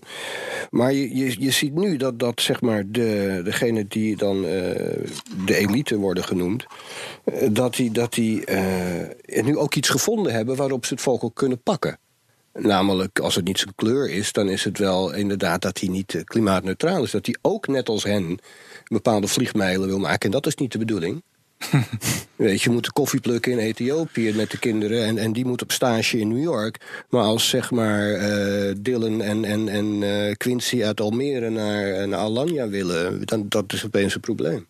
Speaker 11: Maar je, je, je ziet nu dat, dat zeg maar de, degene die dan eh, de elite worden genoemd, eh, dat die, dat die eh, nu ook iets gevonden hebben waarop ze het volk ook kunnen pakken. Namelijk, als het niet zijn kleur is, dan is het wel inderdaad dat hij niet eh, klimaatneutraal is. Dat hij ook net als hen bepaalde vliegmijlen wil maken. En dat is niet de bedoeling. Weet je, je moet de koffie plukken in Ethiopië met de kinderen. En, en die moet op stage in New York. Maar als zeg maar eh, Dylan en, en, en Quincy uit Almere naar, naar Alanya willen, dan dat is opeens een probleem.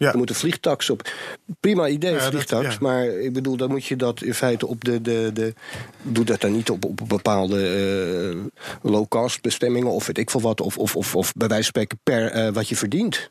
Speaker 2: Ja.
Speaker 11: Er moeten vliegtax op. Prima idee,
Speaker 2: Ja, dat-
Speaker 11: vliegtax.
Speaker 2: ja.
Speaker 11: Maar ik bedoel, dan moet je dat in feite op de. de, de doe dat dan niet op, op bepaalde eh, low-cost bestemmingen of weet ik veel wat. Of, of, of, of bij wijze van spreken per eh, wat je verdient.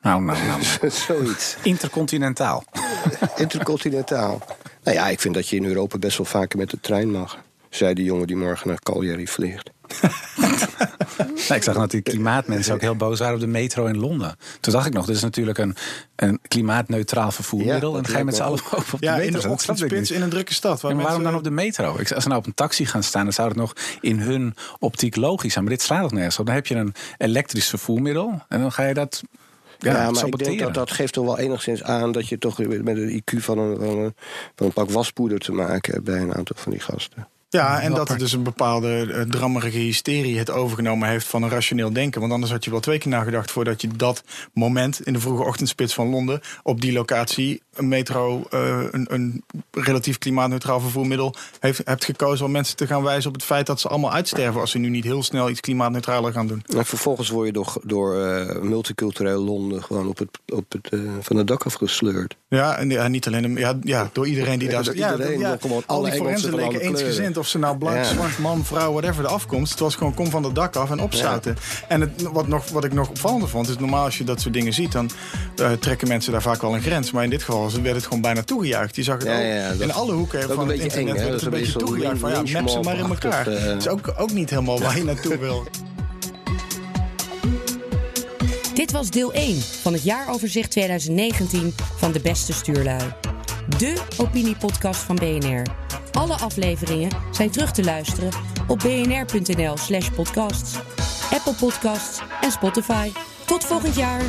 Speaker 12: Nou, nou, nou.
Speaker 11: Zoiets.
Speaker 12: Intercontinentaal.
Speaker 11: Intercontinentaal. Nou ja, ik vind dat je in Europa best wel vaker met de trein mag. Zei die jongen die morgen naar Cagliari vliegt.
Speaker 12: Ik zag dat die klimaatmensen ook heel boos waren op de metro in Londen. Toen dacht ik nog, dit is natuurlijk een, een klimaatneutraal vervoermiddel.
Speaker 11: Ja,
Speaker 12: en ga je met z'n allen op, op de
Speaker 2: Ja,
Speaker 12: metro.
Speaker 2: in de ochtendspits in een drukke stad. Waar
Speaker 12: maar waarom dan
Speaker 2: mensen-
Speaker 12: op de metro? Ik, als ze nou op een taxi gaan staan, dan zou het nog in hun optiek logisch zijn. Maar dit slaat nog nergens op. Dan heb je een elektrisch vervoermiddel en dan ga je dat ja,
Speaker 11: Ja, maar ik denk dat dat geeft toch wel enigszins aan dat je toch met een IQ van een, van een, van een pak waspoeder te maken hebt bij een aantal van die gasten.
Speaker 2: Ja, en dat het dus een bepaalde eh, drammerige hysterie het overgenomen heeft van een rationeel denken. Want anders had je wel twee keer nagedacht voordat je dat moment in de vroege ochtendspits van Londen op die locatie een metro, eh, een, een relatief klimaatneutraal vervoermiddel heeft, hebt gekozen om mensen te gaan wijzen op het feit dat ze allemaal uitsterven als ze nu niet heel snel iets klimaatneutraler gaan doen.
Speaker 11: En vervolgens word je door, door eh, multicultureel Londen gewoon op het, op het, eh, van het dak afgesleurd.
Speaker 2: Ja, en ja, niet alleen ja, ja, door iedereen die
Speaker 11: Ja,
Speaker 2: daar
Speaker 11: door
Speaker 2: ja,
Speaker 11: iedereen,
Speaker 2: ja, al
Speaker 11: alle
Speaker 2: die
Speaker 11: Engelsen
Speaker 2: forensen leken eensgezind of ze nou blank, zwart, man, vrouw, whatever de afkomst. Het was gewoon kom van het dak af en opzouten. En het, wat, nog, wat ik nog opvallender vond, is normaal als je dat soort dingen ziet, dan eh, trekken mensen daar vaak wel een grens. Maar in dit geval werd het gewoon bijna toegejuicht. Je zag het ook in alle hoeken van
Speaker 11: een
Speaker 2: het internet
Speaker 11: eng,
Speaker 2: werd het een beetje toegejuicht. Van ja, map ze maar in elkaar. Het is ook, ook niet helemaal waar je naartoe wil.
Speaker 1: Dit was deel 1 van het jaaroverzicht 2019 van De Beste Stuurlui. De opiniepodcast van BNR. Alle afleveringen zijn terug te luisteren op bnr.nl slash podcasts, Apple Podcasts en Spotify. Tot volgend jaar!